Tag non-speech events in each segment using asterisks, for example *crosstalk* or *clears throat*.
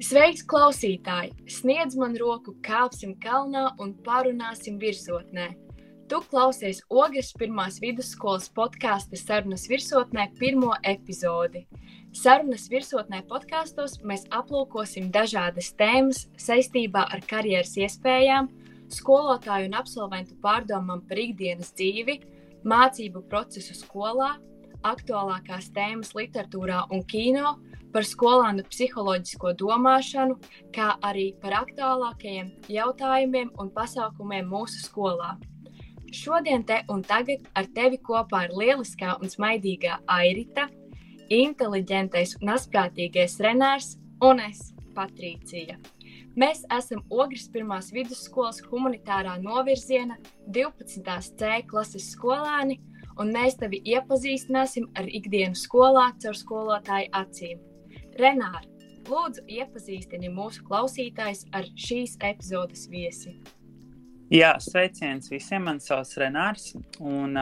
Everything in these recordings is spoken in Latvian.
Sveiks, klausītāji! Sniedz man roku, kāpsim kalnā un parunāsim virsotnē. Tu klausies Ogres pirmās vidusskolas podkāstu sarunas virsotnē pirmo epizodi. Sarunas virsotnē podkāstos mēs aplūkosim dažādas tēmas saistībā ar karjeras iespējām, skolotāju un absolventu pārdomām par ikdienas dzīvi, mācību procesu skolā, aktuālākās tēmas literatūrā un kino, par skolānu psiholoģisko domāšanu, kā arī par aktuālākajiem jautājumiem un pasākumiem mūsu skolā. Šodien te un tagad ar tevi kopā ir lieliskā un smaidīgā Airita, inteliģentais un asprātīgais Renārs un es, Patricija. Mēs esam Ogres pirmās vidusskolas humanitārā novirziena 12. C klases skolēni – un mēs tevi iepazīstināsim ar ikdienu skolā caur skolotāju acīm. Renāri, lūdzu, iepazīstini mūsu klausītājus ar šīs epizodes viesi. Jā, sveiciens visiem. Man sauc Renārs. Un,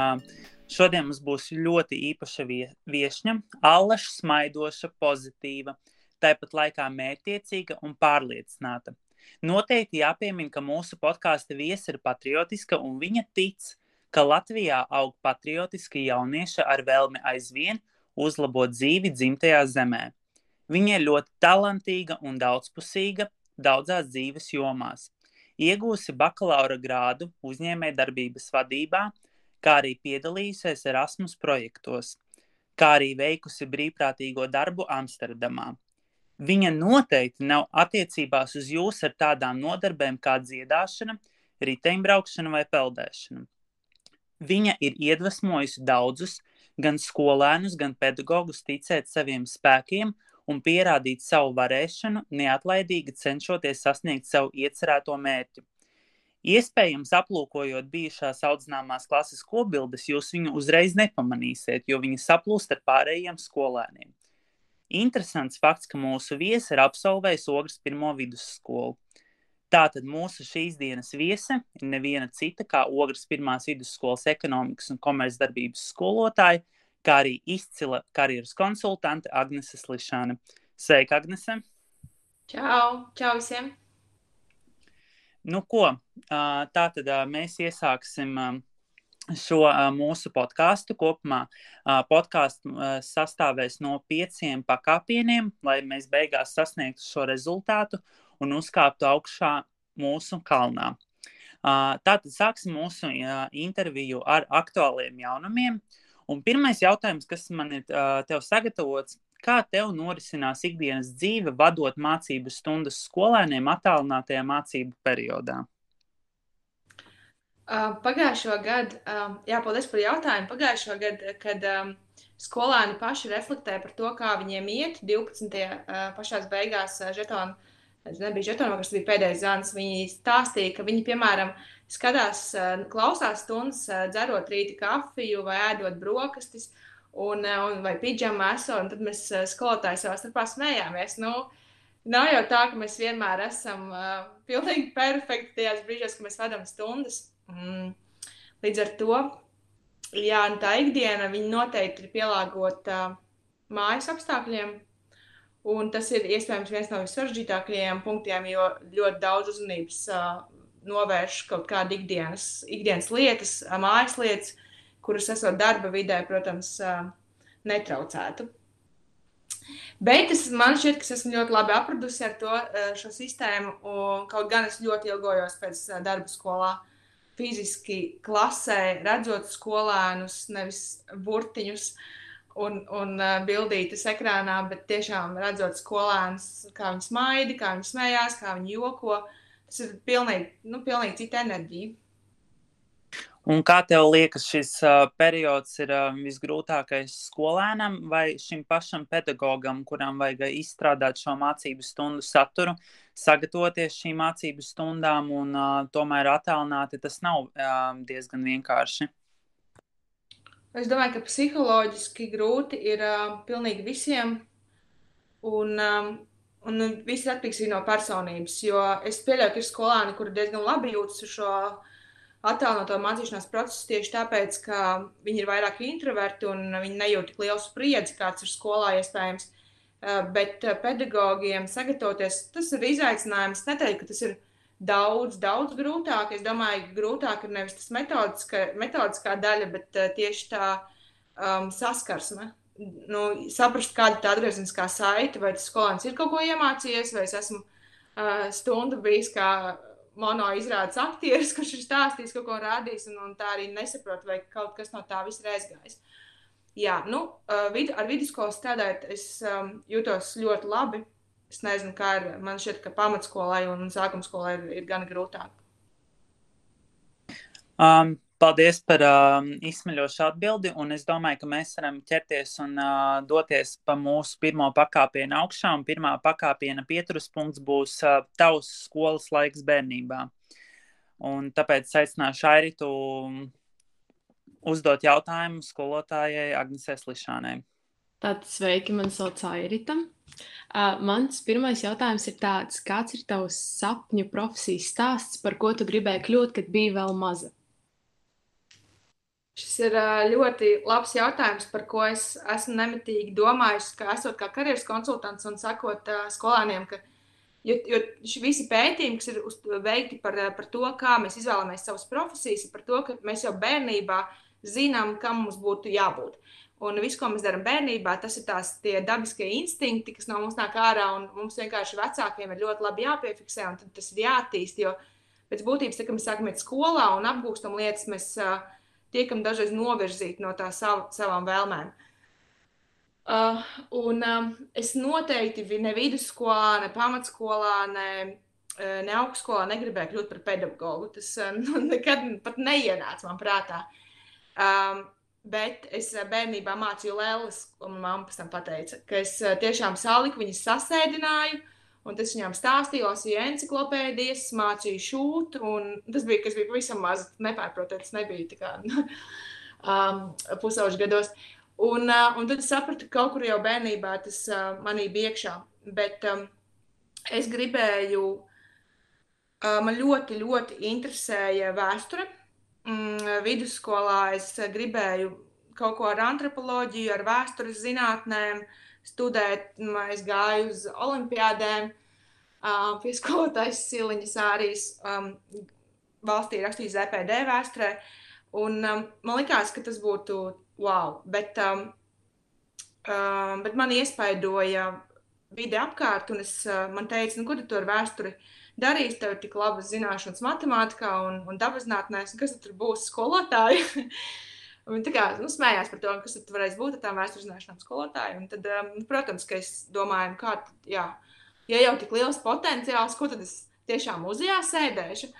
šodien mums būs ļoti īpaša vie viesņa, allaša, smaidoša, pozitīva, tāpat laikā mērķiecīga un pārliecināta. Noteikti jāpiemina, ka mūsu podkāstu viesa ir patriotiska un viņa tic, ka Latvijā aug patriotiski jaunieši ar vēlmi aizvien uzlabot dzīvi dzimtajā zemē. Viņa ir ļoti talantīga un daudzpusīga daudzās dzīves jomās. Iegūsi bakalaura grādu uzņēmējdarbības vadībā, kā arī piedalījusies Erasmus projektos, kā arī veikusi brīvprātīgo darbu Amsterdamā. Viņa noteikti nav attiecībās uz jūs ar tādām nodarbēm kā dziedāšana, riteņbraukšana vai peldēšana. Viņa ir iedvesmojusi daudzus, gan skolēnus, gan pedagogus ticēt saviem spēkiem un pierādīt savu varēšanu, neatlaidīgi cenšoties sasniegt savu iecerēto mērķi. Iespējams, aplūkojot bijušās audzināmās klases kobildes, jūs viņu uzreiz nepamanīsiet, jo viņa saplūst ar pārējiem skolēniem. Interesants fakts, ka mūsu viesi ir absolvējis Ogres pirmo vidusskolu. Tātad mūsu šīs dienas viese ir neviena cita kā Ogres pirmās vidusskolas ekonomikas un komercdarbības skolotāja, kā arī izcila karjeras konsultante Agnese Slišana. Sveika, Agnese! Čau! Čau visiem! Nu ko, tātad mēs iesāksim šo mūsu podkāstu. Kopumā podkāsts sastāvēs no pieciem pakāpieniem, lai mēs beigās sasniegtu šo rezultātu un uzkāptu augšā mūsu kalnā. Tātad sāksim mūsu interviju ar aktuāliem jaunumiem. Un pirmais jautājums, kas man ir tev sagatavots, kā tev norisinās ikdienas dzīve, vadot mācību stundas skolēniem attālinātajā mācību periodā? Pagājušo gadu, jā, paldies par jautājumu. Pagājušo gadu, kad skolēni paši reflektēja par to, kā viņiem iet 12. pašās beigās žetonu nebija žetonā, kas bija pēdējais zvans. Viņi stāstīja, ka viņi, piemēram, skatās, eh, klausās stundas, eh, dzerot rīta kafiju vai ēdot brokastis, un, eh, un vai pidžamā esot, un tad mēs skolotāji savā starpā smējāmies. Nu, nav jau tā, ka mēs vienmēr esam uh, pilnīgi *laughs* perfekti tajās brīžos, kad mēs vadām stundas. Mm. Līdz ar to, jā, tā ikdiena, noteikti ir pielāgota uh, mājas apstākļiem, Un tas ir iespējams viens no vissaržģītākajiem punktiem, jo ļoti daudz uzmanības uh, novērš kaut kāda ikdienas, ikdienas lietas, mājas lietas, kuras esot darba vidē, protams, uh, netraucētu. Bet es, man šķiet, ka es esmu ļoti labi apradusi ar to, šo sistēmu. Kaut gan es ļoti ilgojos pēc darba skolā, fiziski klasē, redzot skolēnus, nevis burtiņus. Uh, un, un uh, bildītas ekrānā, bet tiešām redzot skolēnus, kā viņi smaida, kā viņi smējās, kā viņi joko. Tas ir pilnīgi, nu, pilnīgi cita enerģija. Un kā tev liekas, šis uh, periods ir uh, visgrūtākais skolēnam vai šim pašam pedagogam, kuram vajag izstrādāt šo mācību stundu saturu, sagatavoties šīm mācību stundām un uh, tomēr attālināti, tas nav uh, diezgan vienkārši? Es domāju, ka psiholoģiski grūti ir uh, pilnīgi visiem. Un, um, un viss ir atkarīgs no personības. Jo es pieļauju, ka ir skolēni, kuri diezgan labi jūtas uz šo attēloto mācīšanās procesu tieši tāpēc, ka viņi ir vairāk introverti un viņi nejūt tik lielu spriedzi, kāds ir skolā iespējams. bet pedagogiem sagatavoties, tas ir izaicinājums. Neteiktu, ka tas ir daudz, daudz grūtāk. Es domāju, grūtāk ir nevis tas metodiskā, metodiskā daļa, bet tieši tā um, saskarsme. Nu, saprast, kāda ir tā atgriezeniskā saite, vai tas skolēns ir kaut ko iemācījies, vai es esmu uh, stundu bijis kā mono izrādes aktieris, *laughs* kurš ir stāstījis, kaut ko rādījis, un, un tā arī nesaprot, vai kaut kas no tā viss ir aizgājis. Jā, nu, vid, ar vidusskolu strādājot, es um, jūtos ļoti labi. Es nezinu, kā ir. Man šķiet, ka pamatskolai un sākuma skolai ir, ir gan grūtāk. Um, paldies par um, izsmeļošu atbildi. Es domāju, ka mēs varam ķerties un uh, doties pa mūsu pirmo pakāpienu augšā. Pirmā pakāpiena pieturas punkts būs uh, tavs skolas laiks bērnībā. Un tāpēc aicināšu Airitu uzdot jautājumu skolotājai Agnesē Slišanai. Tātad sveiki, man sauc Airita. Uh, mans pirmais jautājums ir tāds, kāds ir tavs sapņu profesijas stāsts, par ko tu gribēji kļūt, kad biji vēl maza? Šis ir ļoti labs jautājums, par ko es esmu nemitīgi domājis, ka esot kā karjeras konsultants un sakot skolāniem, ka Jo, jo visi pētījumi, kas ir veikti par, par to, kā mēs izvēlamies savas profesijas, par to, ka mēs jau bērnībā zinām, kam mums būtu jābūt. Un viss, ko mēs darām bērnībā, tas ir tās dabiskie instinkti, kas no mums nāk ārā. Mums vienkārši vecākiem ir ļoti labi jāpiefiksē, un tas ir jāattīst. Jo pēc būtības, tā, kad mēs sākam iet skolā un apgūstam lietas, mēs uh, tiekam dažreiz novirzīti no tā sav, savām vēlmēm. Uh, un um, es noteikti ne vidusskolā, ne pamatskolā, ne, ne augstskolā negribēju kļūt par pedagogu. Tas uh, *laughs* nu, nekad pat neienāca man prātā. Uh, Um, bet es uh, bērnībā mācīju lēlas, un mamma pēc tam teica, ka es uh, tiešām saliku viņas sasēdināju. Un tas viņām stāstīja, lasīja encyklopēdijas, mācīja šūt. Tas bija, kas bija pavisam maz, nepārprotot, tas nebija kā, *laughs* um, pusauģis gados. Un, uh, un tad es sapratu, ka kaut kur jau bērnībā tas uh, manī bija iekšā. Bet um, es gribēju, uh, man ļoti, ļoti interesēja vēsture mm, vidusskolā es gribēju kaut ko ar antropoloģiju, ar vēstures zinātnēm studēt. Es gāju uz olimpiādēm, uh, pie skolotājas Siliņas Ārijas um, valstī rakstīju ZPD vēsturē. Un, um, man liekas, ka tas būtu wow. Bet, um, um, bet man iespaidoja vide apkārt, un es, uh, man teica, nu, ko tu ar vēsturi dari? darīs, tev ir tik labas zināšanas matemātikā un, un dabasnātnēs, kas tur būs skolotāji. *laughs* Viņi tā kā nu, smējās par to, kas tur varēs būt ar tām vēstures zināšanām skolotāji. Un tad, um, protams, ka es domāju, kā, jā, ja jau tik liels potenciāls, ko tad es tiešām muzejā sēdēšu.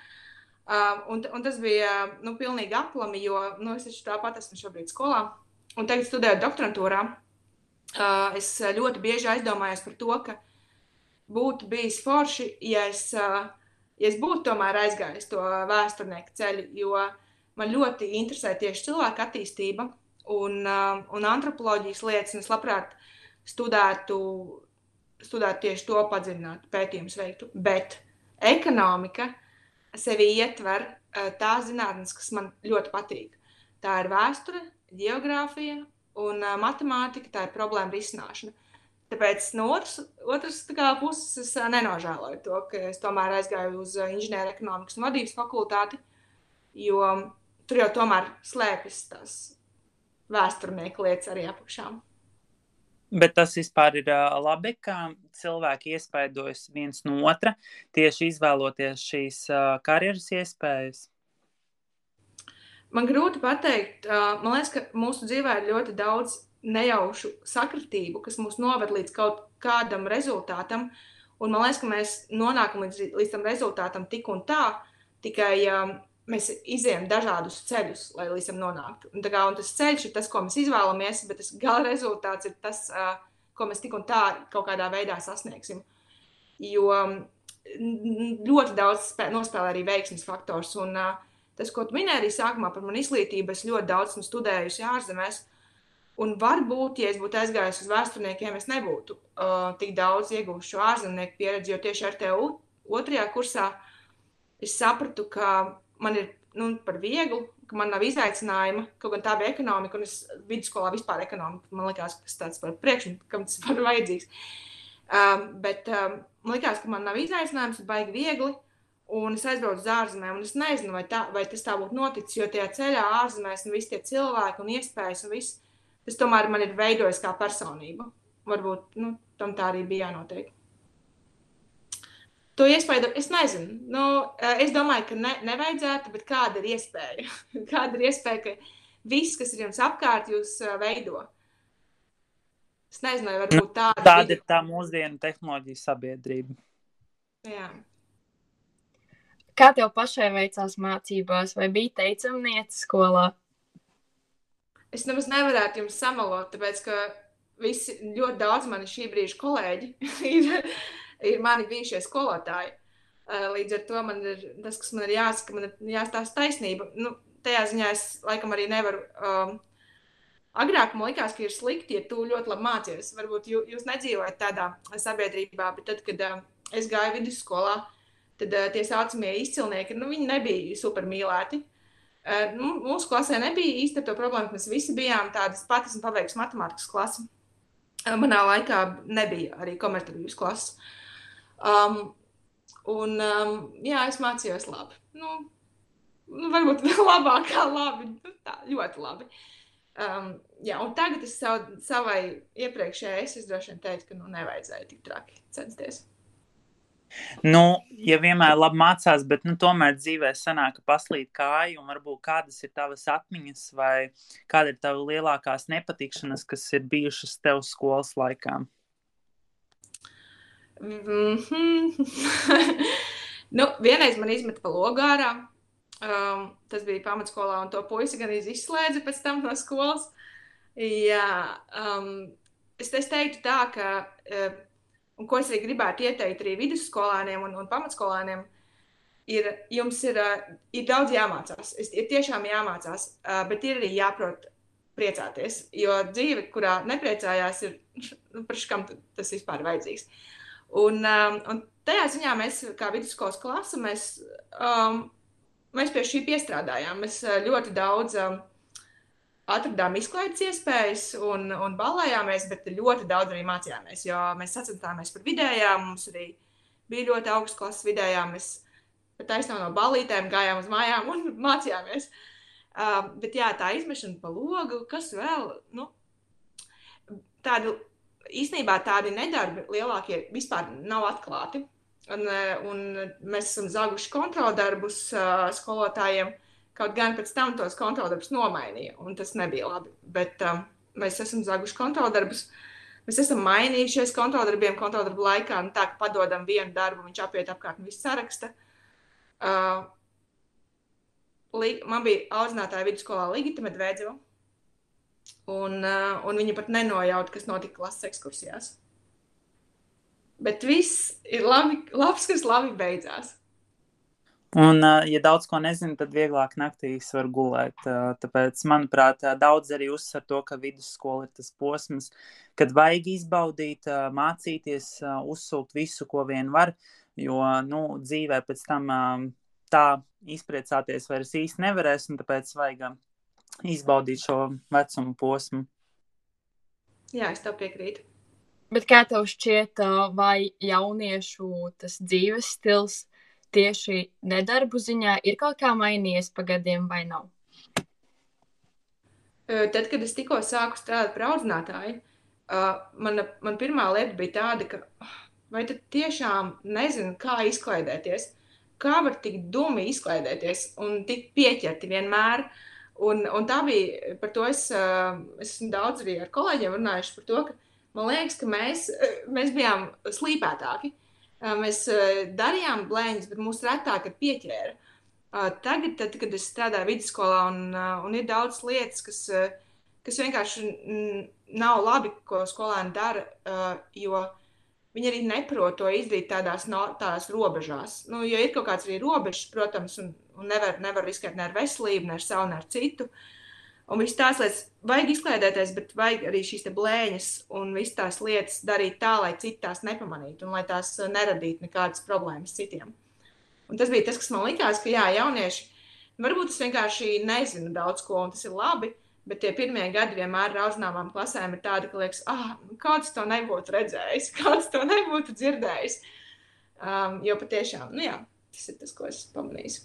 Um, un, un tas bija nu, pilnīgi aplami, jo nu, es taču tāpat esmu šobrīd skolā. Un tagad studēju doktorantūrā. Uh, es ļoti bieži aizdomājos par to, ka būtu bijis forši, ja es, ja es būtu tomēr aizgājis to vēsturnieku ceļu, jo man ļoti interesē tieši cilvēka attīstība un, un antropoloģijas lietas, un es labprāt studētu, studētu tieši to padziļinātu, pētījumus veiktu. Bet ekonomika sevi ietver tās zinātnes, kas man ļoti patīk. Tā ir vēsture, geogrāfija un matemātika, tā ir problēma risināšana. Tāpēc no otras, otras kā, puses es nenožēloju to, ka es tomēr aizgāju uz inženieru ekonomikas un vadības fakultāti, jo tur jau tomēr slēpjas tās vēsturnieku lietas arī apakšā. Bet tas vispār ir labi, ka cilvēki iespaidojas viens no otra, tieši izvēloties šīs karjeras iespējas. Man grūti pateikt, man liekas, ka mūsu dzīvē ir ļoti daudz nejaušu sakritību, kas mūs noved līdz kaut kādam rezultātam. Un man liekas, ka mēs nonākam līdz, līdz tam rezultātam tik un tā, tikai mēs izējām dažādus ceļus, lai līdz tam nonāktu. Un, kā, un tas ceļš ir tas, ko mēs izvēlamies, bet tas gala rezultāts ir tas, ko mēs tik un tā kaut kādā veidā sasniegsim. Jo ļoti daudz nospēlē arī veiksmes faktors. Un, tas, ko tu minēji arī sākumā par manu izglītību, es ļoti daudz esmu studējusi ārzemēs. Un varbūt, ja es būtu aizgājis uz vēsturniekiem, es nebūtu uh, tik daudz iegūšu šo ārzemnieku pieredzi, jo tieši ar tevi otrajā kursā es sapratu, ka man ir nu, par vieglu ka man nav izaicinājuma, kaut gan tā bija ekonomika, un es vidusskolā vispār ekonomika, man liekas, ka tas tāds par priekšmetu, kam tas var vajadzīgs. Um, bet um, man liekas, ka man nav izaicinājums, baigi viegli, un es aizbraucu uz ārzemēm, un es nezinu, vai, tā, vai tas tā būtu noticis, jo tajā ceļā ārzemēs un visi tie cilvēki un iespējas un viss, tas tomēr man ir veidojis kā personību. Varbūt nu, tam tā arī bija jānotiek to iespēju, es nezinu. Nu, eh, es domāju, ka ne, nevajadzētu, bet kāda ir iespēja? *laughs* kāda ir iespēja, ka viss, kas ir jums apkārt, jūs eh, veido? Es nezinu, vai varbūt tāda, tāda ir tā mūsdienu tehnoloģija sabiedrība. Jā. Kā tev pašai veicās mācībās, vai bija teicamniece skolā? Es nemaz nevarētu jums samalot, tāpēc ka visi ļoti daudz mani šī brīža kolēģi *laughs* ir ir mani bijušie skolotāji. Eh, līdz ar to man ir tas, kas man ir jāsaka, man ir jāstāsta taisnība. Nu, tajā ziņā es laikam arī nevaru. Um, Agrāk man likās, ka ir slikti, ja tu ļoti labi mācies. Varbūt jū, jūs nedzīvojat tādā sabiedrībā, bet tad, kad uh, es gāju vidusskolā, tad uh, tie saucamie izcilnieki, nu, viņi nebija super mīlēti. Uh, nu, mūsu klasē nebija īsti to problēmu, ka mēs visi bijām tādas patas un pabeigusi matemātikas klasi. Manā laikā nebija arī komerciālības klases. Um, un, um, jā, es mācījos labi. Nu, nu, varbūt *laughs* vēl labāk, kā labi. Nu, tā, ļoti labi. Um, jā, un tagad es sav, savai iepriekšējai es droši vien teicu, ka nu, nevajadzēja tik traki censties. Nu, ja vienmēr labi mācās, bet nu, tomēr dzīvē sanāk, ka paslīd kāju, un varbūt kādas ir tavas atmiņas, vai kāda ir tava lielākās nepatikšanas, kas ir bijušas tev skolas laikā? Mm -hmm. *laughs* nu, vienreiz man izmet pa logu ārā. Um, tas bija pamatskolā, un to puisi gan izslēdza pēc tam no skolas. Jā, um, es, es teiktu tā, ka, uh, un ko es arī gribētu ieteikt arī vidusskolāniem un, un pamatskolāniem, ir, jums ir, uh, ir daudz jāmācās. Ir tiešām jāmācās, uh, bet ir arī jāprot priecāties. Jo dzīve, kurā nepriecājās, ir *laughs* nu, par škam tas vispār vajadzīgs. Uh, Un, um, un tajā ziņā mēs, kā vidusskolas klase, mēs, um, mēs pie šī piestrādājām. Mēs uh, ļoti daudz um, atradām izklaides iespējas un, un balējāmies, bet ļoti daudz arī mācījāmies. Jo mēs sacenstāmies par vidējām, mums arī bija ļoti augsts klases vidējām. Mēs taisnām no balītēm, gājām uz mājām un *laughs* mācījāmies. Uh, bet jā, tā izmešana pa logu, kas vēl, nu, tādi īstenībā tādi nedarbi lielākie vispār nav atklāti. Un, eh, un mēs esam zaguši kontroldarbus uh, skolotājiem, kaut gan pēc tam tos kontroldarbus nomainīja, un tas nebija labi. Bet um, mēs esam zaguši kontroldarbus. Mēs esam mainījušies kontroldarbiem, kontroldarbu laikā, nu, tā ka padodam vienu darbu, viņš apiet apkārt un viss saraksta. Uh, man bija audzinātāja vidusskolā Ligita Medvēdzeva, Un, uh, un viņa pat nenojauta, kas notika klases ekskursijās. Bet viss ir labi, labs, kas labi beidzās. Un, uh, ja daudz ko nezinu, tad vieglāk naktīs var gulēt. Uh, tāpēc, manuprāt, daudz arī uzsver to, ka vidusskola ir tas posms, kad vajag izbaudīt, mācīties, uzsūkt visu, ko vien var. Jo nu, dzīvē pēc tam tā izpriecāties vairs īsti nevarēs, un tāpēc vajag izbaudīt šo vecumu posmu. Jā, es tev piekrītu. Bet kā tev šķiet, vai jauniešu tas dzīves stils tieši nedarbu ziņā ir kaut kā mainījies pa gadiem vai nav? Tad, kad es tikko sāku strādāt par audzinātāju, mana, man pirmā lieta bija tāda, ka vai tu tiešām nezini, kā izklaidēties, kā var tik dumi izklaidēties un tik pieķerti vienmēr. Uh, Un, un tā bija, par to es, es esmu daudz arī ar kolēģiem runājuši par to, ka man liekas, ka mēs, mēs bijām slīpētāki. Mēs darījām blēņas, bet mūs retāk pieķēra. Tagad, tad, kad es strādāju vidusskolā, un, un ir daudz lietas, kas, kas vienkārši nav labi, ko skolēni dara, jo viņi arī neprot to izdarīt tādās, tādās robežās. Nu, jo ir kaut kāds arī robežas, protams, un un nevar, nevar riskēt ne ar veselību, ne ar savu, ne ar citu. Un viss tās lietas vajag izklaidēties, bet vajag arī šīs blēņas un visas tās lietas darīt tā, lai citi tās nepamanītu un lai tās uh, neradītu nekādas problēmas citiem. Un tas bija tas, kas man likās, ka jā, jaunieši Varbūt es vienkārši nezinu daudz ko, un tas ir labi. Bet tie pirmie gadi vienmēr ar audzināmām klasēm ir tādi, ka liekas, ah, kāds to nebūtu redzējis, *laughs* kāds to nebūtu dzirdējis. Um, jo patiešām, nu jā, tas ir tas, ko es pamanīju.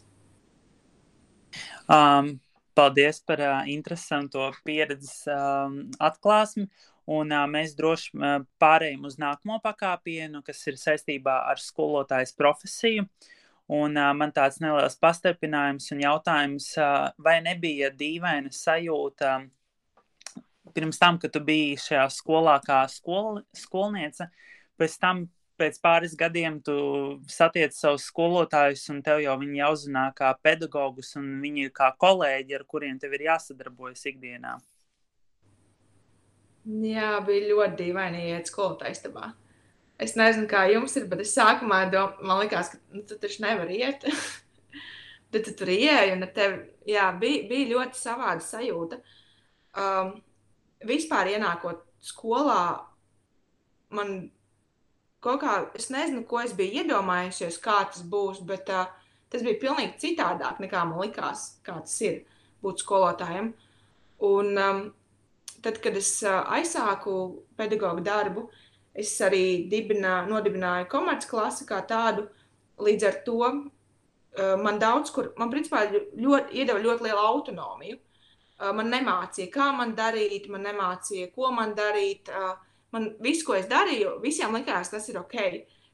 Um, paldies par uh, interesantu pieredzes um, atklāsmi. Un uh, mēs droši uh, pārējām uz nākamo pakāpienu, kas ir saistībā ar skolotājas profesiju. Un uh, man tāds neliels pastarpinājums un jautājums, uh, vai nebija dīvaina sajūta pirms tam, kad tu biji šajā skolā kā skol, skolniece, pēc tam pēc pāris gadiem tu satiec savus skolotājus, un tev jau viņi jau zina kā pedagogus, un viņi ir kā kolēģi, ar kuriem tev ir jāsadarbojas ikdienā. Jā, bija ļoti dīvaini iet skolotājs tabā. Es nezinu, kā jums ir, bet es sākumā domāju, man liekas, ka nu, tu taču nevari iet. *laughs* Tad tu tur ieeji, un tev jā, bija, bija ļoti savāda sajūta. Um, vispār ienākot skolā, man kaut kā, es nezinu, ko es biju iedomājusies, kā tas būs, bet uh, tas bija pilnīgi citādāk nekā man likās, kā tas ir būt skolotājiem. Un um, tad, kad es uh, aizsāku pedagoģu darbu, Es arī dibinā, nodibināju komercklasi kā tādu. Līdz ar to uh, man daudz kur, man principā ļoti, iedeva ļoti lielu autonomiju. Uh, man nemācīja, kā man darīt, man nemācīja, ko man darīt. Uh, man viss, ko es darīju, visiem likās, tas ir ok.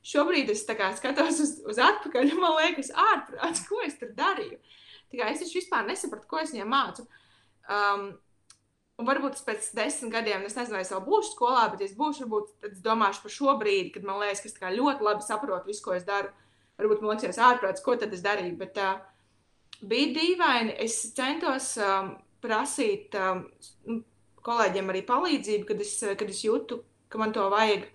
Šobrīd es skatos uz, uz atpakaļ, un man liekas, ārprāts, ko es tur darīju. Es taču vispār nesapratu, ko es viņiem mācu. Um, Un varbūt pēc desmit gadiem, es nezinu, vai es vēl būšu skolā, bet, es būšu, varbūt es domāšu par šo brīdi, kad man liekas, ka es ļoti labi saprotu visu, ko es daru. Varbūt man liekas, ārprāts, ko tad es darīju. Bet uh, bija dīvaini. Es centos um, prasīt um, kolēģiem arī palīdzību, kad es, kad es jūtu, ka man to vajag.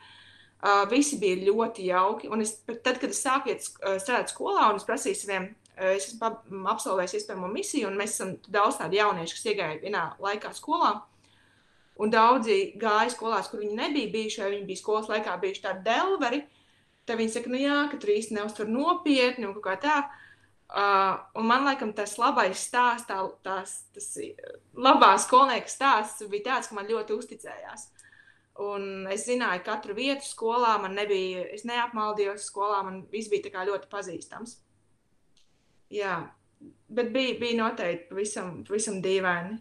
Uh, visi bija ļoti jauki. Un es, tad, kad es sāku iet, strādāt skolā un es prasīju saviem Es esmu absolvējis iespējamo misiju, un mēs esam daudz tādu jauniešu, kas iegāja vienā laikā skolā. Un daudzi gāja skolās, kur viņi nebija bijuši, vai viņi bija skolas laikā bijuši tādi delveri. Tad viņi saka, nu jā, ka tur īsti neuztver nopietni un kā tā. Uh, un man liekas, tas labais stāsts, tā, tās, tas labā skolnieka stāsts bija tāds, ka man ļoti uzticējās. Un es zināju katru vietu skolā, man nebija, es neapmaldījos skolā, man viss bija ļoti pazīstams jā, bet bija, bija noteikti pavisam, pavisam dīvaini.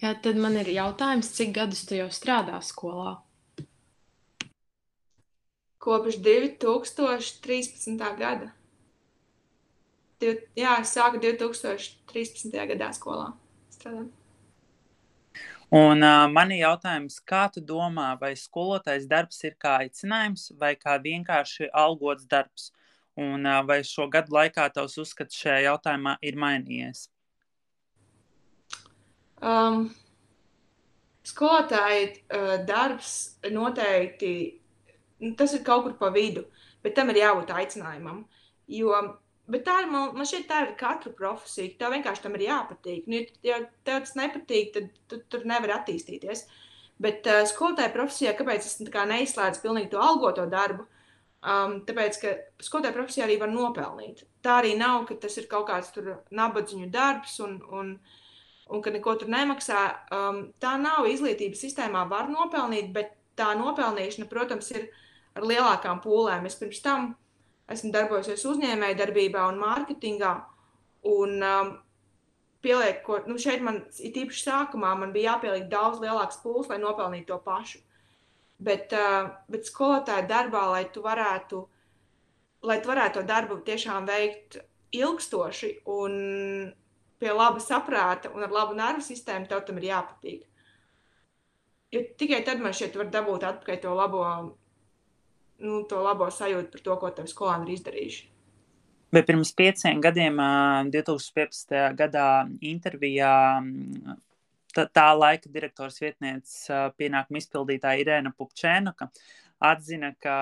Jā, tad man ir jautājums, cik gadus tu jau strādā skolā? Kopš 2013. gada. Div, jā, es sāku 2013. gadā skolā strādāt. Un uh, man ir jautājums, kā tu domā, vai skolotājs darbs ir kā aicinājums vai kā vienkārši algots darbs? Un vai šo gadu laikā tavs uzskats šajā jautājumā ir mainījies? Um, skolotāja uh, darbs noteikti nu, tas ir kaut kur pa vidu, bet tam ir jābūt aicinājumam. Jo, bet tā ir, man, man šķiet, tā ir katra profesija. Tev vienkārši tam ir jāpatīk. Nu, ja tev tas nepatīk, tad tu tur nevar attīstīties. Bet uh, skolotāja profesijā, kāpēc es neizslēdzu pilnīgi to algoto darbu? Uh, Um, tāpēc, ka skolotāja profesija arī var nopelnīt. Tā arī nav, ka tas ir kaut kāds nabadzīņu darbs un, un, un ka neko tur nemaksā. Um, tā nav izglītības sistēmā, var nopelnīt, bet tā nopelnīšana, protams, ir ar lielākām pūlēm. Es pirms tam esmu darbojusies uzņēmēju darbībā un mārketingā. Un, um, pieliek, ko, nu šeit man, it īpaši sākumā, man bija jāpieliek daudz lielāks pūles, lai nopelnītu to pašu. Bet, uh, bet skolotāja darbā, lai tu varētu, lai tu varētu to darbu tiešām veikt ilgstoši un pie laba saprāta un ar labu nervu sistēmu, tev tam ir jāpatīk. Jo tikai tad man šeit var dabūt atpakaļ to labo, nu, to labo sajūtu par to, ko tev skolāni ir izdarījuši. Bet pirms pieciem gadiem, 2015. gadā intervijā tā, tā laika direktors vietnieces pienākuma izpildītāja Irēna Pupčēnuka atzina, ka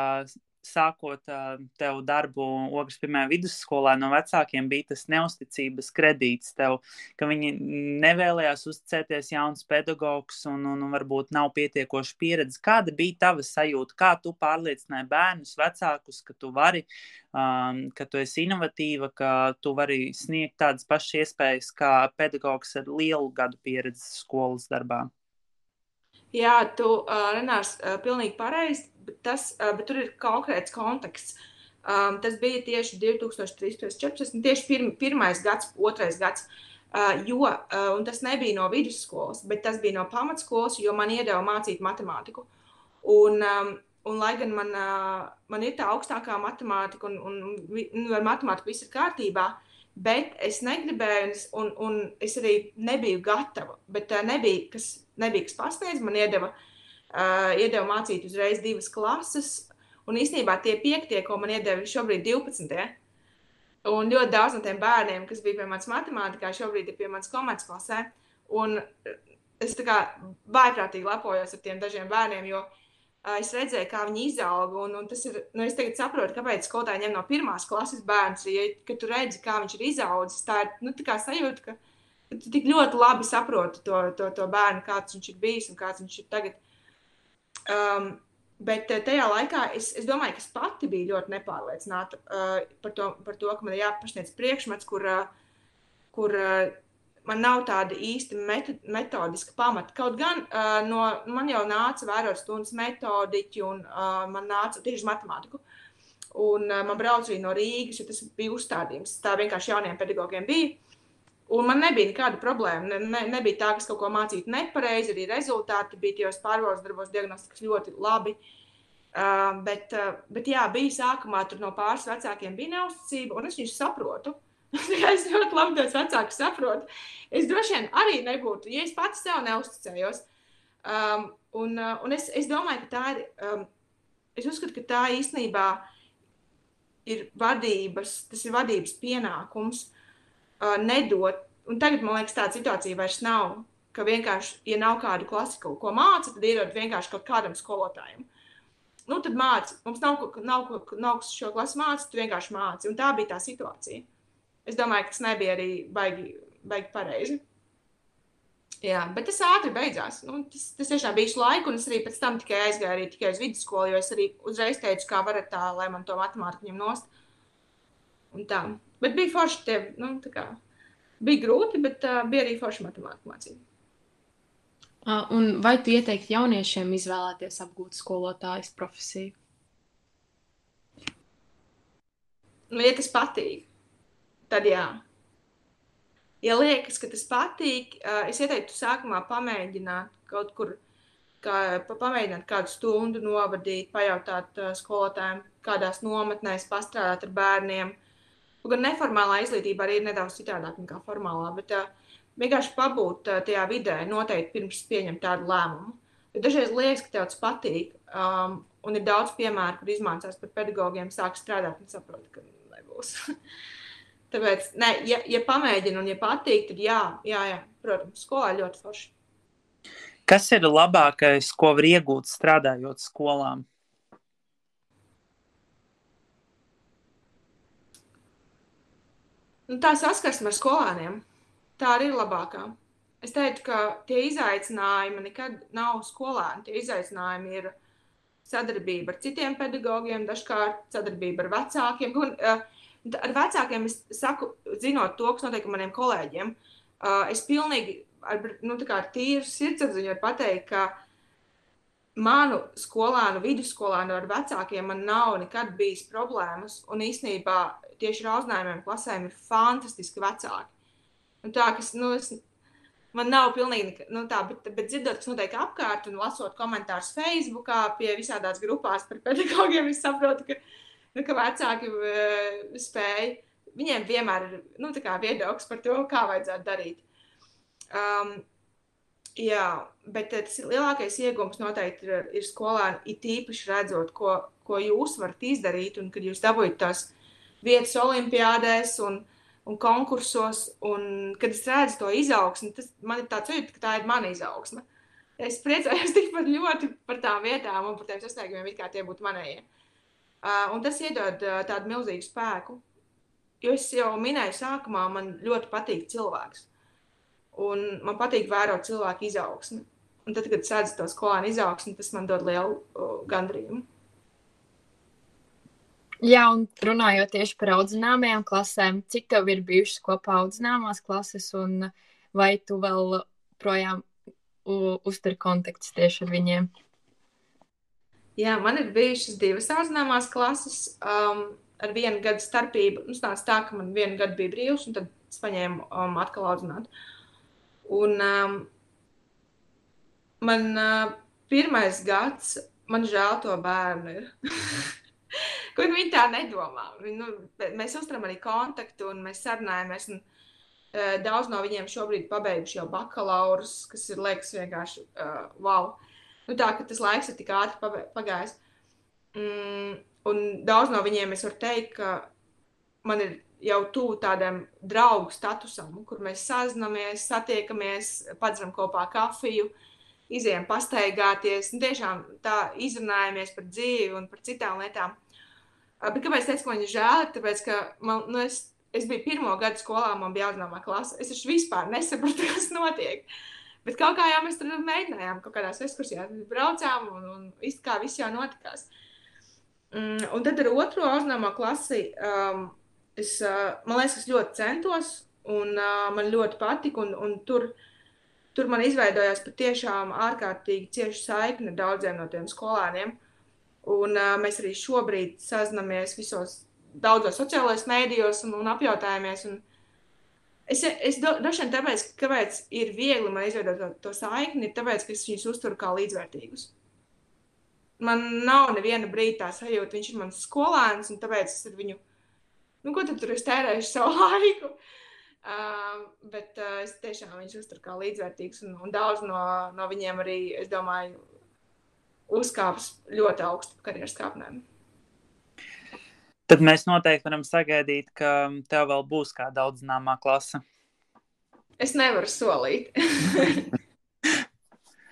sākot uh, tev darbu Ogres pirmajā vidusskolā, no vecākiem bija tas neusticības kredīts tev, ka viņi nevēlējās uzticēties jauns pedagogs un, un, un varbūt nav pietiekoši pieredze. Kāda bija tava sajūta? Kā tu pārliecināji bērnus, vecākus, ka tu vari, um, ka tu esi inovatīva, ka tu vari sniegt tādas pašas iespējas kā pedagogs ar lielu gadu pieredzi skolas darbā? Jā, tu, uh, Renārs, uh, pilnīgi pareizi, bet, tas, uh, bet tur ir konkrēts konteksts. Um, tas bija tieši 2013, 2014, tieši pirm, pirmais gads, otrais gads. Uh, jo, uh, un tas nebija no vidusskolas, bet tas bija no pamatskolas, jo man iedeva mācīt matemātiku. Un, um, un lai gan man, uh, man ir tā augstākā matemātika, un, un, un ar matemātiku viss ir kārtībā, bet es negribēju, un, un es arī nebiju gatava. Bet uh, nebija, kas nebija kas pasniedz. Man iedeva, uh, iedeva mācīt uzreiz divas klases. Un īstenībā tie piektie, ko man iedeva, ir šobrīd 12. Un ļoti daudz no tiem bērniem, kas bija pie manis matemātikā, šobrīd ir pie manis komercklasē. Un es tā kā vaiprātīgi lepojos ar tiem dažiem bērniem, jo uh, es redzēju, kā viņi izauga. Un, un ir, nu, es tagad saprotu, kāpēc skolotāji ņem no pirmās klases bērns. Ja, kad tu redzi, kā viņš ir izaudzis, tā ir nu, tā sajūta, ka tu tik ļoti labi saproti to, to, to bērnu, kāds viņš ir bijis un kāds viņš ir tagad. Um, bet eh, tajā laikā es, es domāju, ka es pati biju ļoti nepārliecināta uh, par, to, par to, ka man ir jāpasniedz priekšmets, kur, uh, kur uh, man nav tāda īsta metodiska pamata. Kaut gan uh, no, man jau nāca vērot stundas metodiķi, un uh, man nāca tieši matemātiku. Un uh, man brauc arī no Rīgas, jo tas bija uzstādījums. Tā vienkārši jauniem pedagogiem bija. Un man nebija nekāda problēma. Ne, ne, nebija tā, ka es kaut ko mācītu nepareizi, arī rezultāti bija tajos pārbaudas darbos, diagnostikas ļoti labi. Uh, bet, uh, bet jā, bija sākumā tur no pāris vecākiem bija neusticība, un es viņus saprotu. *laughs* es ļoti labi tos vecākus saprotu. Es droši vien arī nebūtu, ja es pats sev neusticējos. Um, un uh, un es, es domāju, ka tā ir, um, es uzskatu, ka tā īstenībā ir vadības, tas ir vadības pienākums uh, nedot. Un tagad man liekas, tāda situācija vairs nav. Ka vienkārši, ja nav kāda klasika, ko māca, tad iedod vienkārši kaut kādam skolotājam. Nu, tad māci. Mums nav, nav, nav, nav šo klasu mācīt, tu vienkārši māci. Un tā bija tā situācija. Es domāju, ka tas nebija arī baigi, baigi pareizi. Jā, bet tas ātri beidzās. Nu, tas, tas tiešām bija īsu laiku, un es arī pēc tam tikai aizgāju arī tikai uz vidusskolu, jo es arī uzreiz teicu, kā varat tā, lai man to matemātiku ņem nost. Un tā. Bet bija forši, tie, nu, kā, bija grūti, bet uh, bija arī forši matemātika mācība. Un vai tu ieteiktu jauniešiem izvēlēties apgūt skolotājas profesiju? Nu, ja tas patīk, tad jā. Ja liekas, ka tas patīk, es ieteiktu sākumā pamēģināt kaut kur, kā, pamēģināt kādu stundu novadīt, pajautāt skolotājiem, kādās nometnēs, pastrādāt ar bērniem. Gan neformālā izglītība arī ir nedaudz citādāk nekā formālā, bet vienkārši pabūt tajā vidē noteikti pirms pieņemt tādu lēmumu. Jo dažreiz liekas, ka tev tas patīk, um, un ir daudz piemēru, kur izmācās par pedagogiem, sāk strādāt un saprot, ka nebūs. *laughs* Tāpēc, ne, ja, ja pamēģina un ja patīk, tad jā, jā, jā protams, skolā ļoti forši. Kas ir labākais, ko var iegūt strādājot skolām? Nu, tā saskarsme ar skolēniem, tā arī ir labākā. Es teiktu, ka tie izaicinājumi nekad nav skolēni. Tie izaicinājumi ir sadarbība ar citiem pedagogiem, dažkārt sadarbība ar vecākiem. Un, uh, ar vecākiem es saku, zinot to, kas notiek ar maniem kolēģiem, uh, es pilnīgi ar, nu, ar tīru sirdsapziņu varu pateikt, ka manu skolēnu, vidusskolēnu ar vecākiem man nav nekad bijis problēmas. Un īsnībā tieši ar auzinājumiem klasēm ir fantastiski vecāki. Un tā, kas, nu, es, man nav pilnīgi nu, tā, bet, bet dzirdot, kas notiek apkārt un lasot komentārus Facebook, pie visādās grupās par pedagogiem, es saprotu, ka, nu, ka vecāki uh, spēj. Viņiem vienmēr ir nu, viedoklis par to, kā vajadzētu darīt. Um, jā, bet tas lielākais iegūms noteikti ir, ir skolēni, it īpaši redzot, ko, ko jūs varat izdarīt, un kad jūs dabūjat tās vietas olimpiādēs un, un konkursos. Un, kad es redzu to izaugsmu, tas man ir tāds jūtas, ka tā ir mana izaugsme. Es priecājos *laughs* tikpat ļoti par tām vietām un par tiem sasniegumiem, kā tie būtu manējie. Uh, un tas iedod uh, tādu milzīgu spēku. Jo es jau minēju, sākumā man ļoti patīk cilvēks. Un man patīk vērot cilvēku izaugsmi. Un tad, kad es redzu to skolēnu izaugsmi, tas man dod lielu uh, gandrību. Jā, un runājot tieši par audzināmajām klasēm, cik tev ir bijušas kopā audzināmās klases, un vai tu vēl projām uztver kontaktus tieši ar viņiem? Jā, man ir bijušas divas audzināmās klases. Um, ar vienu gadu starpību. Nu, tas tā, ka man vienu gadu bija brīvs, un tad es paņēmu um, atkal audzināt. Un um, man uh, pirmais gads, man žēl to bērnu *laughs* ir. Ko viņi tā nedomā? Nu, mēs uzturam arī kontaktu un mēs sarunājamies. Un, uh, daudz no viņiem šobrīd pabeiguši jau bakalaurus, kas ir liekas vienkārši uh, wow. Nu, tā, ka tas laiks ir tik ātri pagājis. Mm, Un daudz no viņiem es varu teikt, ka man ir jau tuvu tādam draugu statusam, kur mēs sazināmies, satiekamies, padzeram kopā kafiju, izējām pastaigāties, un tiešām tā izrunājamies par dzīvi un par citām lietām. Bet kāpēc es teicu, ka man ir žēl? Tāpēc, ka man, nu, es, es biju pirmo gadu skolā, man bija jāzināmā klase. Es vispār nesapratu, *laughs* kas notiek. Bet kaut kā jau mēs tur mēģinājām, kaut kādās ekskursijās braucām, un, un viss kā viss jau notikās. Uh, Mm, un tad ar otro auznāmā klasi um, es, uh, man liekas, es ļoti centos, un uh, man ļoti patika, un, un tur, tur man izveidojās patiešām ārkārtīgi cieša saikne daudziem no tiem skolēniem. Un uh, mēs arī šobrīd sazināmies visos daudzos sociālajos mēdījos un, un apjautājāmies. Un es es droši vien tāpēc, kāpēc ir viegli man izveidot to, to saikni, ir tāpēc, ka es viņus uzturu kā līdzvērtīgus man nav neviena brīdī tā sajūta, viņš ir mans skolēns, un tāpēc es ar viņu, nu, ko tad tur es tērēšu savu *laughs* laiku. Uh, bet uh, es tiešām viņus uzturu kā līdzvērtīgus, un, un daudz no, no viņiem arī, es domāju, uzkāpis ļoti augstu karjeras kāpnēm. Tad mēs noteikti varam sagaidīt, ka tev vēl būs kāda audzināmā klase. Es nevaru solīt. *laughs*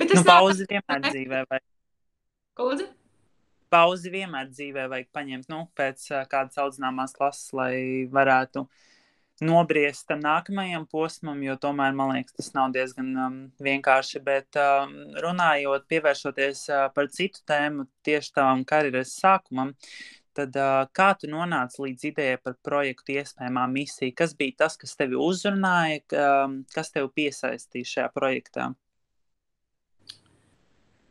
Bet nu, pauzi vienmēr dzīvē. Vai? Ko lūdzu? Pauzi vienmēr dzīvē vajag paņemt nu, pēc kādas audzināmās klases, lai varētu nobriest tam nākamajam posmam, jo tomēr man liekas, tas nav diezgan um, vienkārši. Bet um, runājot, pievēršoties uh, par citu tēmu, tieši tām karjeras sākumam, tad uh, kā tu nonāci līdz idejai par projektu iespējamā misija? Kas bija tas, kas tevi uzrunāja, um, kas tevi piesaistīja šajā projektā?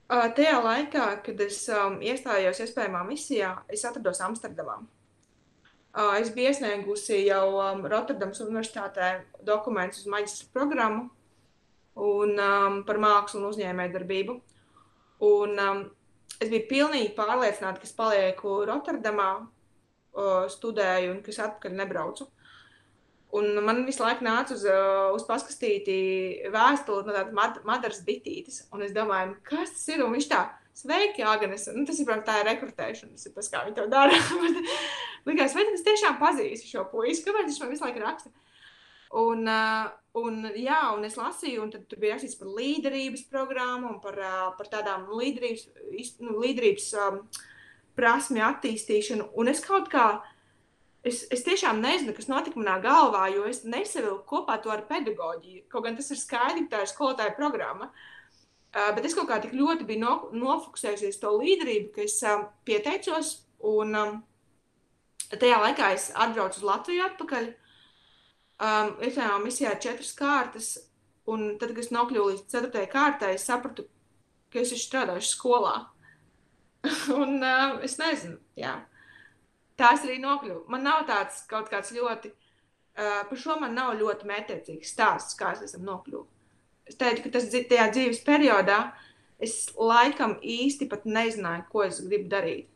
Uh, tajā laikā, kad es um, iestājos iespējamā misijā, es atrados Amsterdamā. Uh, es biju iesniegusi jau um, Rotterdamas Universitātē dokumentus uz maģistra programmu un, um, par mākslu un uzņēmējdarbību. Un, um, es biju pilnīgi pārliecināta, ka es palieku Rotterdamā, uh, studēju un ka es atpakaļ nebraucu. Un man visu laiku nāca uz, uh, uz paskastīti vēstuli no tādas mad madaras bitītes. Un es domāju, nu, kas tas ir? Un viņš tā, sveiki, Agnes. Nu, tas ir, protams, tā ir rekrutēšana. Tas ir tas, kā viņi to dara. *laughs* Likās, vai tas tiešām pazīst šo puisi? Kāpēc viņš man visu laiku raksta? Un, uh, un, jā, un es lasīju, un tur bija rakstīts par līderības programmu un par, uh, par tādām līderības, nu, līderības um, prasmju attīstīšanu. Un es kaut kādā es, es tiešām nezinu, kas notika manā galvā, jo es nesavilku kopā to ar pedagoģiju. Kaut gan tas ir skaidrs, tā ir skolotāja programma. Uh, bet es kaut kā tik ļoti biju no, nofokusējusies to līderību, ka es um, pieteicos. Un um, tajā laikā es atbraucu uz Latviju atpakaļ. Um, jau misijā četras kārtas, un tad, kad es nokļuvu līdz ceturtajai kārtai, es sapratu, ka es strādāšu skolā. *laughs* un uh, es nezinu, jā tās arī nokļuvu. Man nav tāds kaut kāds ļoti, uh, par šo man nav ļoti mērķiecīgs stāsts, kā es esmu nokļuvusi. Es teicu, ka tas tajā dzīves periodā es laikam īsti pat nezināju, ko es gribu darīt.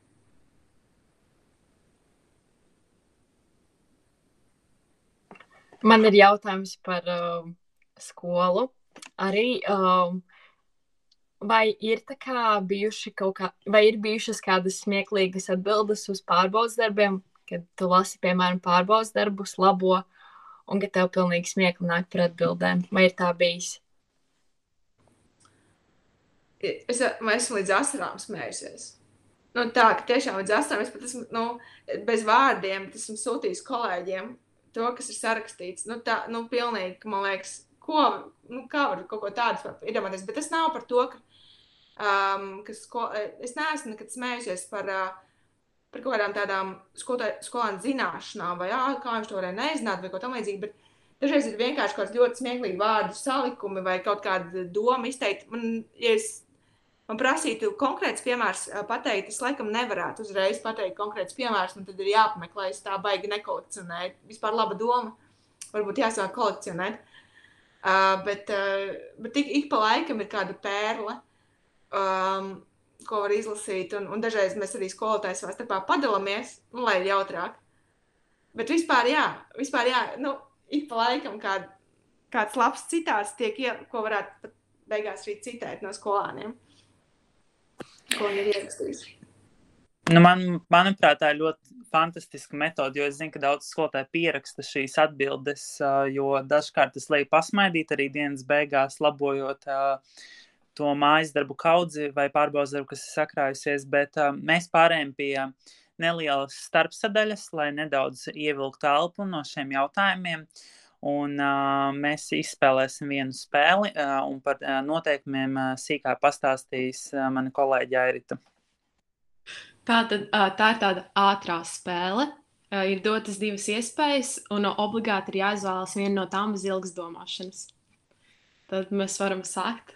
Man ir jautājums par uh, skolu. Arī uh, Vai ir bijuši kaut kā, vai ir bijušas kādas smieklīgas atbildes uz pārbaudas darbiem, kad tu lasi, piemēram, pārbaudas darbus, labo, un ka tev pilnīgi smieklīgi nāk par atbildēm? Vai ir tā bijis? Es esmu līdz asarām smējusies. Nu, tā, ka tiešām līdz astoņiem es pat esmu, nu, bez vārdiem, bet esmu sūtījis kolēģiem to, kas ir sarakstīts. Nu, tā, nu, pilnīgi, man liekas, ko, nu, kā var kaut ko tādu iedomāties, bet tas nav par to, ka, um, ka sko, es neesmu nekad smējusies par, uh, par kaut kādām tādām skolēnu zināšanām, vai ā, kā viņš to varēja nezināt, vai ko tam līdzīgi, bet dažreiz ir vienkārši kaut kāds ļoti smieklīgi vārdu salikumi vai kaut kāda doma izteikt. Man, ja es man prasītu konkrēts piemērs pateikt, es laikam nevarētu uzreiz pateikt konkrēts piemērs, man tad ir jāpameklē, es tā baigi nekolekcionēju. Vispār laba doma, varbūt jāsāk kolekcionēt. Uh, bet, uh, bet ik, ik pa laikam ir kāda pērle, um, ko var izlasīt, un, un dažreiz mēs arī skolotājs savā starpā padalāmies, nu, lai ir jautrāk. Bet vispār, jā, vispār, jā nu, ik pa laikam kād, kāds labs citāts tiek, ko varētu pat beigās arī citēt no skolāniem ko viņi ir ierakstījuši. Nu, man, manuprāt, tā ir ļoti fantastiska metode, jo es zinu, ka daudz skolotāju pieraksta šīs atbildes, jo dažkārt es leju pasmaidīt arī dienas beigās, labojot to mājas darbu kaudzi vai pārbaudas darbu, kas ir sakrājusies, bet mēs pārējām pie nelielas starpsadaļas, lai nedaudz ievilktu elpu no šiem jautājumiem. Un uh, mēs izspēlēsim vienu spēli, uh, un par uh, noteikumiem uh, sīkāk pastāstīs uh, mana kolēģe Airita. Tā, tad, uh, tā ir tāda ātrā spēle. Uh, ir dotas divas iespējas, un obligāti ir jāizvēlas viena no tām bez ilgas domāšanas. Tad mēs varam sākt.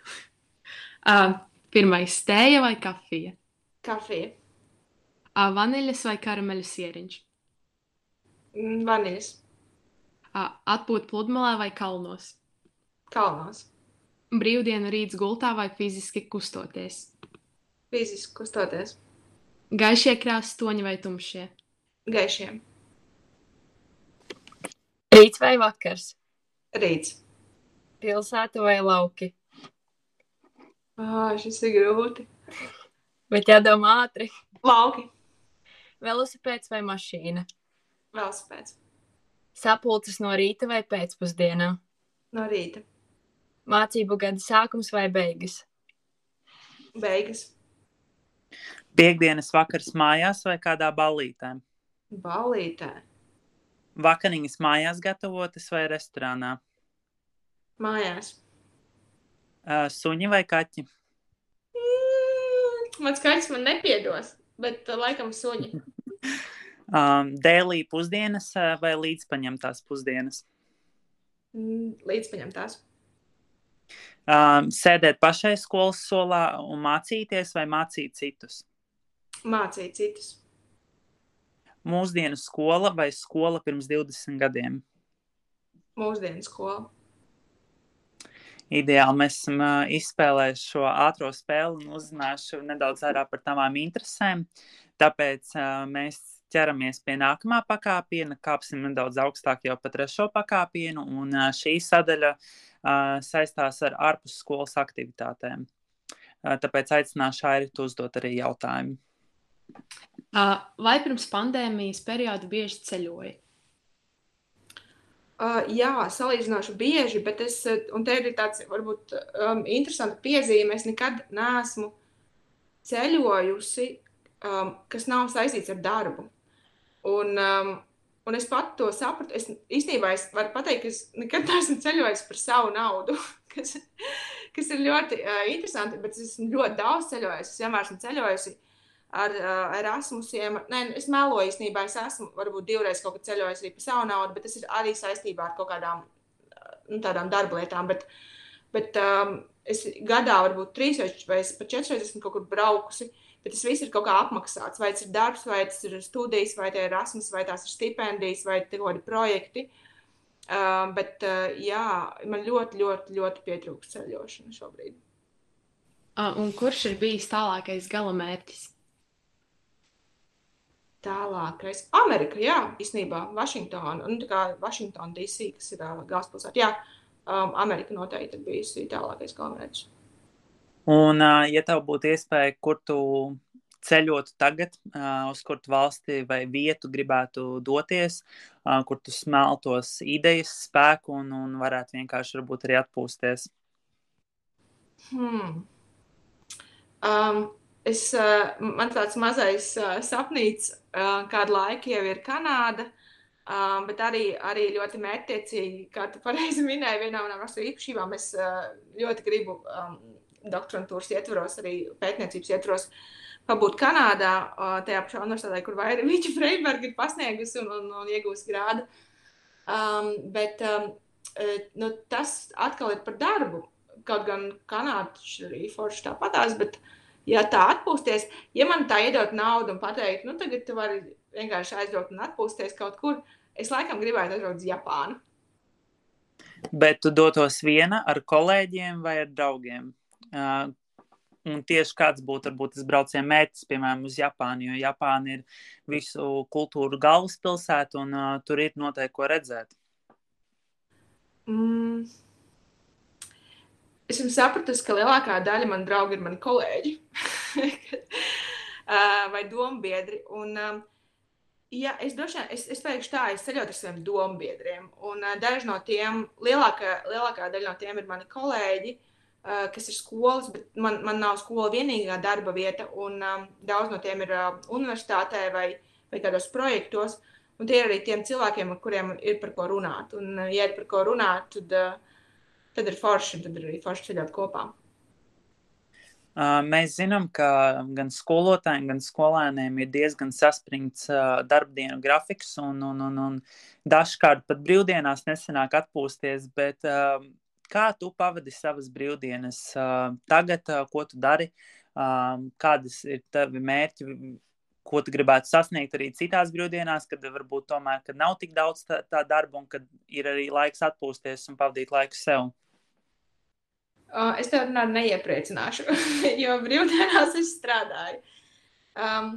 uh, pirmais - tēja vai kafija? Kafija. Uh, vaniļas vai karameļu sieriņš? Vaniļas. Atpūt pludmalē vai kalnos? Kalnos. Brīvdienu rīts gultā vai fiziski kustoties? Fiziski kustoties. Gaišie krāstoņi vai tumšie? Gaišie. Rīts vai vakars? Rīts. Pilsēta vai lauki? Ah, šis ir grūti. Bet jādomā ātri. Lauki. Velosipēds vai mašīna? Velosipēds. Sapulces no rīta vai pēcpusdienā? No rīta. Mācību gada sākums vai beigas? Beigas. Piektdienas vakars mājās vai kādā ballītē? Ballītē. Vakariņas mājās gatavotas vai restorānā? Mājās. Uh, suņi vai kaķi? Mm, mans kaķis man nepiedos, bet uh, laikam suņi. *laughs* Um, dēlī pusdienas uh, vai līdzpaņemtās pusdienas? Mm, līdzpaņemtās. Um, sēdēt pašai skolas solā un mācīties vai mācīt citus? Mācīt citus. Mūsdienu skola vai skola pirms 20 gadiem? Mūsdienu skola. Ideāli mēs esam uh, izspēlējuši šo ātrā spēli un uzzinājuši nedaudz vairāk par tavām interesēm. Tāpēc uh, mēs ķeramies pie nākamā pakāpiena, kāpsim nedaudz augstāk jau pa trešo pakāpienu, un šī sadaļa saistās ar ārpusskolas aktivitātēm. Uh, tāpēc aicināšu Airitu uzdot arī jautājumu. Vai pirms pandēmijas perioda bieži ceļoja? Uh, jā, salīdzinoši bieži, bet es, un te ir tāds varbūt um, interesants piezīme, es nekad neesmu ceļojusi, um, kas nav saistīts ar darbu. Un, um, un es pat to sapratu. Es īstenībā es varu pateikt, ka es nekad neesmu ceļojis par savu naudu, *laughs* kas, kas ir ļoti uh, interesanti. Bet es esmu ļoti daudz ceļojis. Es vienmēr esmu ceļojusi ar uh, Erasmusiem. Nē, es mēloju īstenībā. Es esmu varbūt divreiz kaut kad ceļojis arī par savu naudu, bet tas ir arī saistībā ar kaut kādām nu, tādām darba lietām. Bet, bet um, es gadā varbūt trīs vai pat četras reizes esmu kaut kur braukusi. Uh, bet tas viss ir kaut kā apmaksāts. Vai tas ir darbs, vai tas ir studijas, vai tie ir Erasmus, vai tās ir stipendijas, vai kaut kādi projekti. Uh, bet uh, jā, man ļoti, ļoti, ļoti pietrūkst ceļošana šobrīd. Uh, un kurš ir bijis tālākais galamērķis? Tālākais. Amerika, jā, īstenībā Vašingtona. Un tā kā Vašingtona DC, kas ir uh, galvaspilsēta. Jā, um, Amerika noteikti ir bijusi tālākais galamērķis. Un, ja tev būtu iespēja, kur tu ceļotu tagad, uz kuru valsti vai vietu gribētu doties, kur tu smeltos idejas, spēku un, un varētu vienkārši arī atpūsties? Hmm. Um, es, man tāds mazais sapnīts kādu laiku jau ir Kanāda. Um, bet arī, arī ļoti mērķtiecīgi, kā tu pareizi minēji, vienā no mūsu īpašībām es uh, ļoti gribu um, doktorantūras ietvaros, arī pētniecības ietvaros pabūt Kanādā, tajā pašā universitātē, kur vairāk Vīķa *laughs* Freiberga ir pasniegusi un, un, un iegūst grādu. Um, bet um, nu, tas atkal ir par darbu. Kaut gan kanādieši arī forši tāpatās, bet ja tā atpūsties, ja man tā iedot naudu un pateikt, nu tagad tu vari vienkārši aizbraukt un atpūsties kaut kur, es laikam gribētu aizbraukt uz Japānu. Bet tu dotos viena ar kolēģiem vai ar draugiem? Uh, un tieši kāds būtu varbūt tas brauciena mērķis, piemēram, uz Japānu, jo Japāna ir visu kultūru galvaspilsēta un uh, tur ir noteikti ko redzēt. Mm. Es sapratu, ka lielākā daļa man draugi ir mani kolēģi *laughs* vai dombiedri. Un, ja, es droši vien, es, es teikšu tā, es ceļoju ar saviem dombiedriem. Un daži no tiem, lielākā, lielākā daļa no tiem ir mani kolēģi, kas ir skolas, bet man, man nav skola vienīgā darba vieta. Un daudz no tiem ir universitātē vai, vai kādos projektos. Uh, Un tie ir arī tiem cilvēkiem, ar kuriem ir par ko runāt. Un, eh, ja ir par ko runāt, tad, eh, tad ir forši, tad ir arī forši ceļot kopā. Uh, mēs zinām, ka gan skolotājiem, gan skolēniem ir diezgan saspringts uh, darbdienu grafiks, un, un, un, un dažkārt pat brīvdienās nesenāk atpūsties. Bet, uh, kā tu pavadi savas brīvdienas tagad, ko tu dari, kādas ir tavi mērķi ko tu gribētu sasniegt arī citās brīvdienās, kad varbūt tomēr kad nav tik daudz tā, tā darba un kad ir arī laiks atpūsties un pavadīt laiku sev? Uh, es tev runāju, neiepriecināšu, *laughs* jo brīvdienās es strādāju. Um,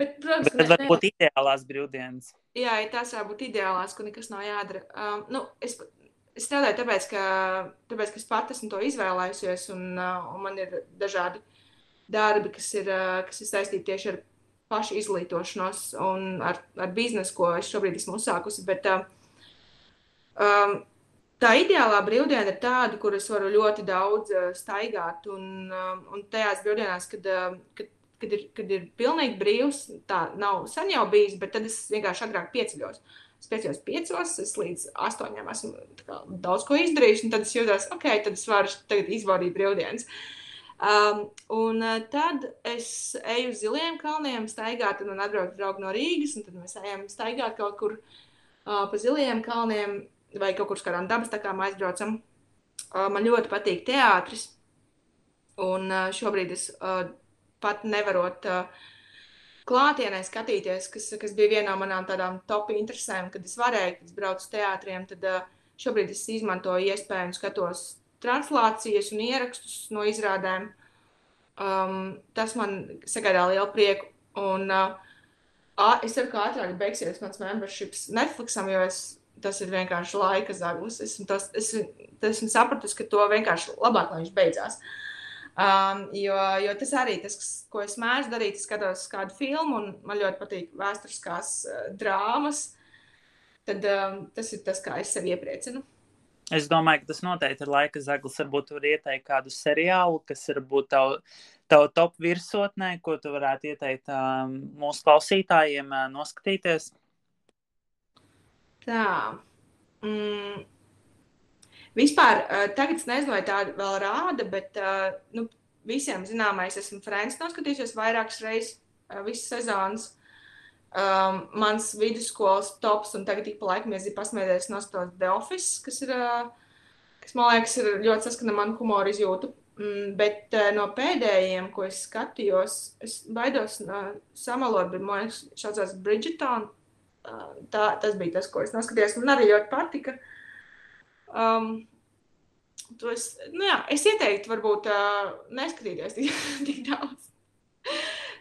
bet, protams, bet varbūt ne... ideālās brīvdienas. Jā, tās var būt ideālās, ka nekas nav jādara. Um, nu, es, es strādāju tāpēc, ka, tāpēc, ka es pati esmu to izvēlējusies un, uh, un man ir dažādi darbi, kas ir, kas ir saistīti tieši ar pašu izglītošanos un ar, ar biznesu, ko es šobrīd esmu uzsākusi. Bet, um, tā ideālā brīvdiena ir tāda, kur es varu ļoti daudz staigāt. Un, un tajās brīvdienās, kad, kad, kad, ir, kad ir pilnīgi brīvs, tā nav sen jau bijis, bet tad es vienkārši agrāk pieceļos. Es piecos piecos, es līdz astoņiem esmu daudz ko izdarījis, un tad es jūtos, ok, tad es varu izbaudīt brīvdienas. Um, un uh, tad es eju uz ziliem kalniem, staigāt, un man atbrauc draugi no Rīgas, un tad mēs ejam staigāt kaut kur uh, pa ziliem kalniem vai kaut kur uz kādām dabas takām aizbraucam. Uh, man ļoti patīk teātris, un uh, šobrīd es uh, pat nevarot uh, klātienē skatīties, kas, kas bija viena no manām tādām top interesēm, kad es varēju, kad es braucu uz teātriem, tad uh, šobrīd es izmantoju iespēju un skatos translācijas un ierakstus no izrādēm. Um, tas man sagādā lielu prieku. Un, uh, es ceru, ka ātrāk beigsies mans memberships Netflixam, jo es, tas ir vienkārši laika zaglis. Esmu, tos, es, esmu sapratusi, ka to vienkārši labāk, lai viņš beidzās. Um, jo, jo tas arī tas, ko es mēdzu darīt, es skatos kādu filmu, un man ļoti patīk vēsturiskās uh, drāmas. Tad um, tas ir tas, kā es sevi iepriecinu. Es domāju, ka tas noteikti ir laika zaglis. Varbūt var ieteikt kādu seriālu, kas ir būt tavu, tavu top virsotnē, ko tu varētu ieteikt um, mūsu klausītājiem uh, noskatīties. Tā. Mm. Vispār, uh, tagad es nezinu, vai tāda vēl rāda, bet uh, nu, visiem zināmais, esmu Frančs noskatījusies vairākas reizes, uh, visas sezonas. Um, mans vidusskolas tops, un tagad ik pa laikam es pasmējies no stāsta The Office, kas ir, uh, kas man liekas, ir ļoti saskana man humoru izjūtu. Mm, bet uh, no pēdējiem, ko es skatījos, es baidos uh, samalot, bet man liekas, šāds Bridgeton. Uh, tā, tas bija tas, ko es noskatījos. Man arī ļoti patika. Um, es, nu jā, es ieteiktu, varbūt uh, neskatīties tik, *laughs* tik daudz.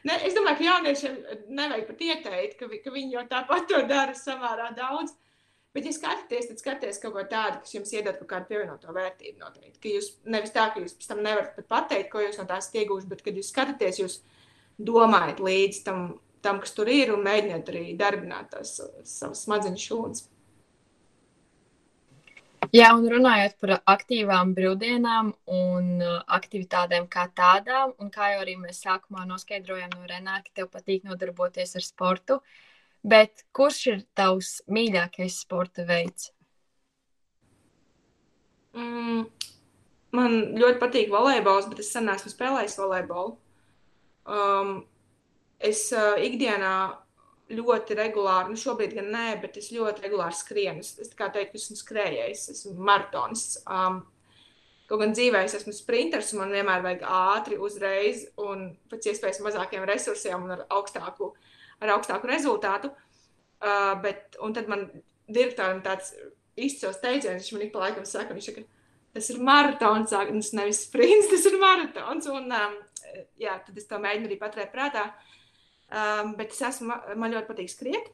Ne, es domāju, ka jauniešiem nevajag pat ieteikt, ka, vi, ka viņi jau tāpat to dara samērā daudz. Bet, ja skatāties, tad skatieties kaut ko tādu, kas jums iedod kaut kādu pievienoto vērtību. Noteikti. Ka jūs nevis tā, ka jūs pēc tam nevarat pat pateikt, ko jūs no tās iegūsiet, bet, kad jūs skatāties, jūs domājat līdz tam, tam kas tur ir un mēģiniet arī darbināt tās savas smadzeņu šūnas. Jā, un runājot par aktīvām brīvdienām un uh, aktivitātēm kā tādām, un kā jau arī mēs sākumā noskaidrojām no Renāta, ka tev patīk nodarboties ar sportu, bet kurš ir tavs mīļākais sporta veids? Mm, man ļoti patīk volejbols, bet es sen esmu spēlējis volejbolu. Um, es uh, ikdienā ļoti regulāri, nu šobrīd gan nē, bet es ļoti regulāri skrienu. Es, es kā teiktu, esmu skrējējis, esmu maratonists. Um, kaut gan dzīvē es esmu sprinters, un man vienmēr vajag ātri, uzreiz, un pēc iespējas mazākiem resursiem un ar augstāku, ar augstāku rezultātu. Uh, bet, un tad man direktoram tāds izcils teiciens, viņš man ik pa laikam saka, viņš saka, tas ir maratons, tas nevis sprints, tas ir maratons. Un, um, jā, tad es to mēģinu arī paturēt prātā. Uh, Um, bet es esmu, man ļoti patīk skriet.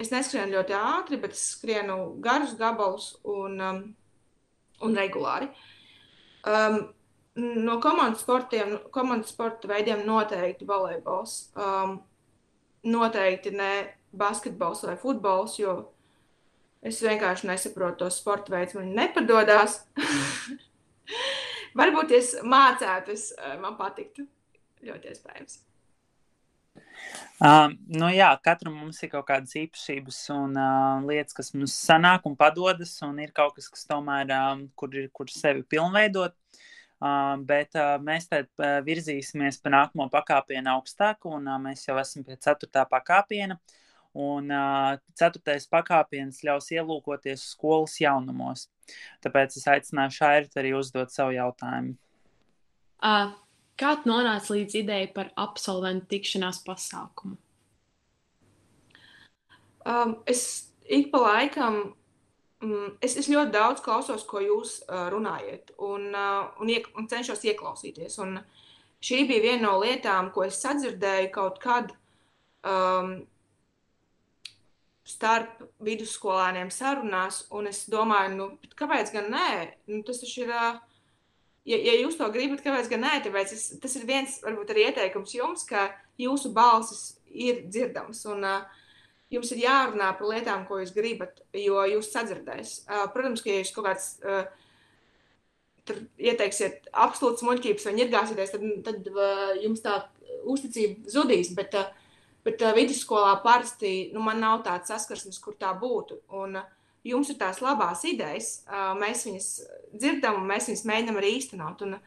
Es neskrienu ļoti ātri, bet es skrienu garus gabalus un, um, un regulāri. Um, no komandas sportiem, komandas sporta veidiem noteikti volejbols. Um, noteikti ne basketbols vai futbols, jo es vienkārši nesaprotu tos sporta veidus. Man nepadodas. *laughs* Varbūt es mācētos, man patiktu. Ļoti iespējams. Um, nu jā, katram mums ir kaut kādas īpašības un uh, lietas, kas mums sanāk un padodas, un ir kaut kas, kas tomēr, um, kur ir, kur sevi pilnveidot. Uh, bet uh, mēs te uh, virzīsimies pa nākamo pakāpienu augstāk, un uh, mēs jau esam pie ceturtā pakāpiena. Un uh, ceturtais pakāpiens ļaus ielūkoties skolas jaunumos. Tāpēc es aicināšu Šairit arī uzdot savu jautājumu. Uh, Kā tu nonāci līdz idejai par absolventu tikšanās pasākumu? Um, es ik pa laikam, um, es, es ļoti daudz klausos, ko jūs uh, runājat, un, uh, un, iek, un cenšos ieklausīties. Un šī bija viena no lietām, ko es sadzirdēju kaut kad um, starp vidusskolēniem sarunās, un es domāju, nu, kāpēc gan nē? Nu, tas taču ir. Uh, ja, ja jūs to gribat, kāpēc gan nē, tāpēc es, tas ir viens, varbūt arī ieteikums jums, ka jūsu balsis ir dzirdamas. Un, uh, jums ir jārunā par lietām, ko jūs gribat, jo jūs sadzirdēs. Uh, protams, ka ja jūs kaut kāds uh, ieteiksiet absolūts muļķības vai ņirgāsieties, tad, tad uh, jums tā uzticība zudīs. Bet, uh, bet uh, vidusskolā parasti nu, man nav tāds saskarsmes, kur tā būtu. Un, uh, jums ir tās labās idejas, mēs viņas dzirdam un mēs viņas mēģinām arī īstenot. Un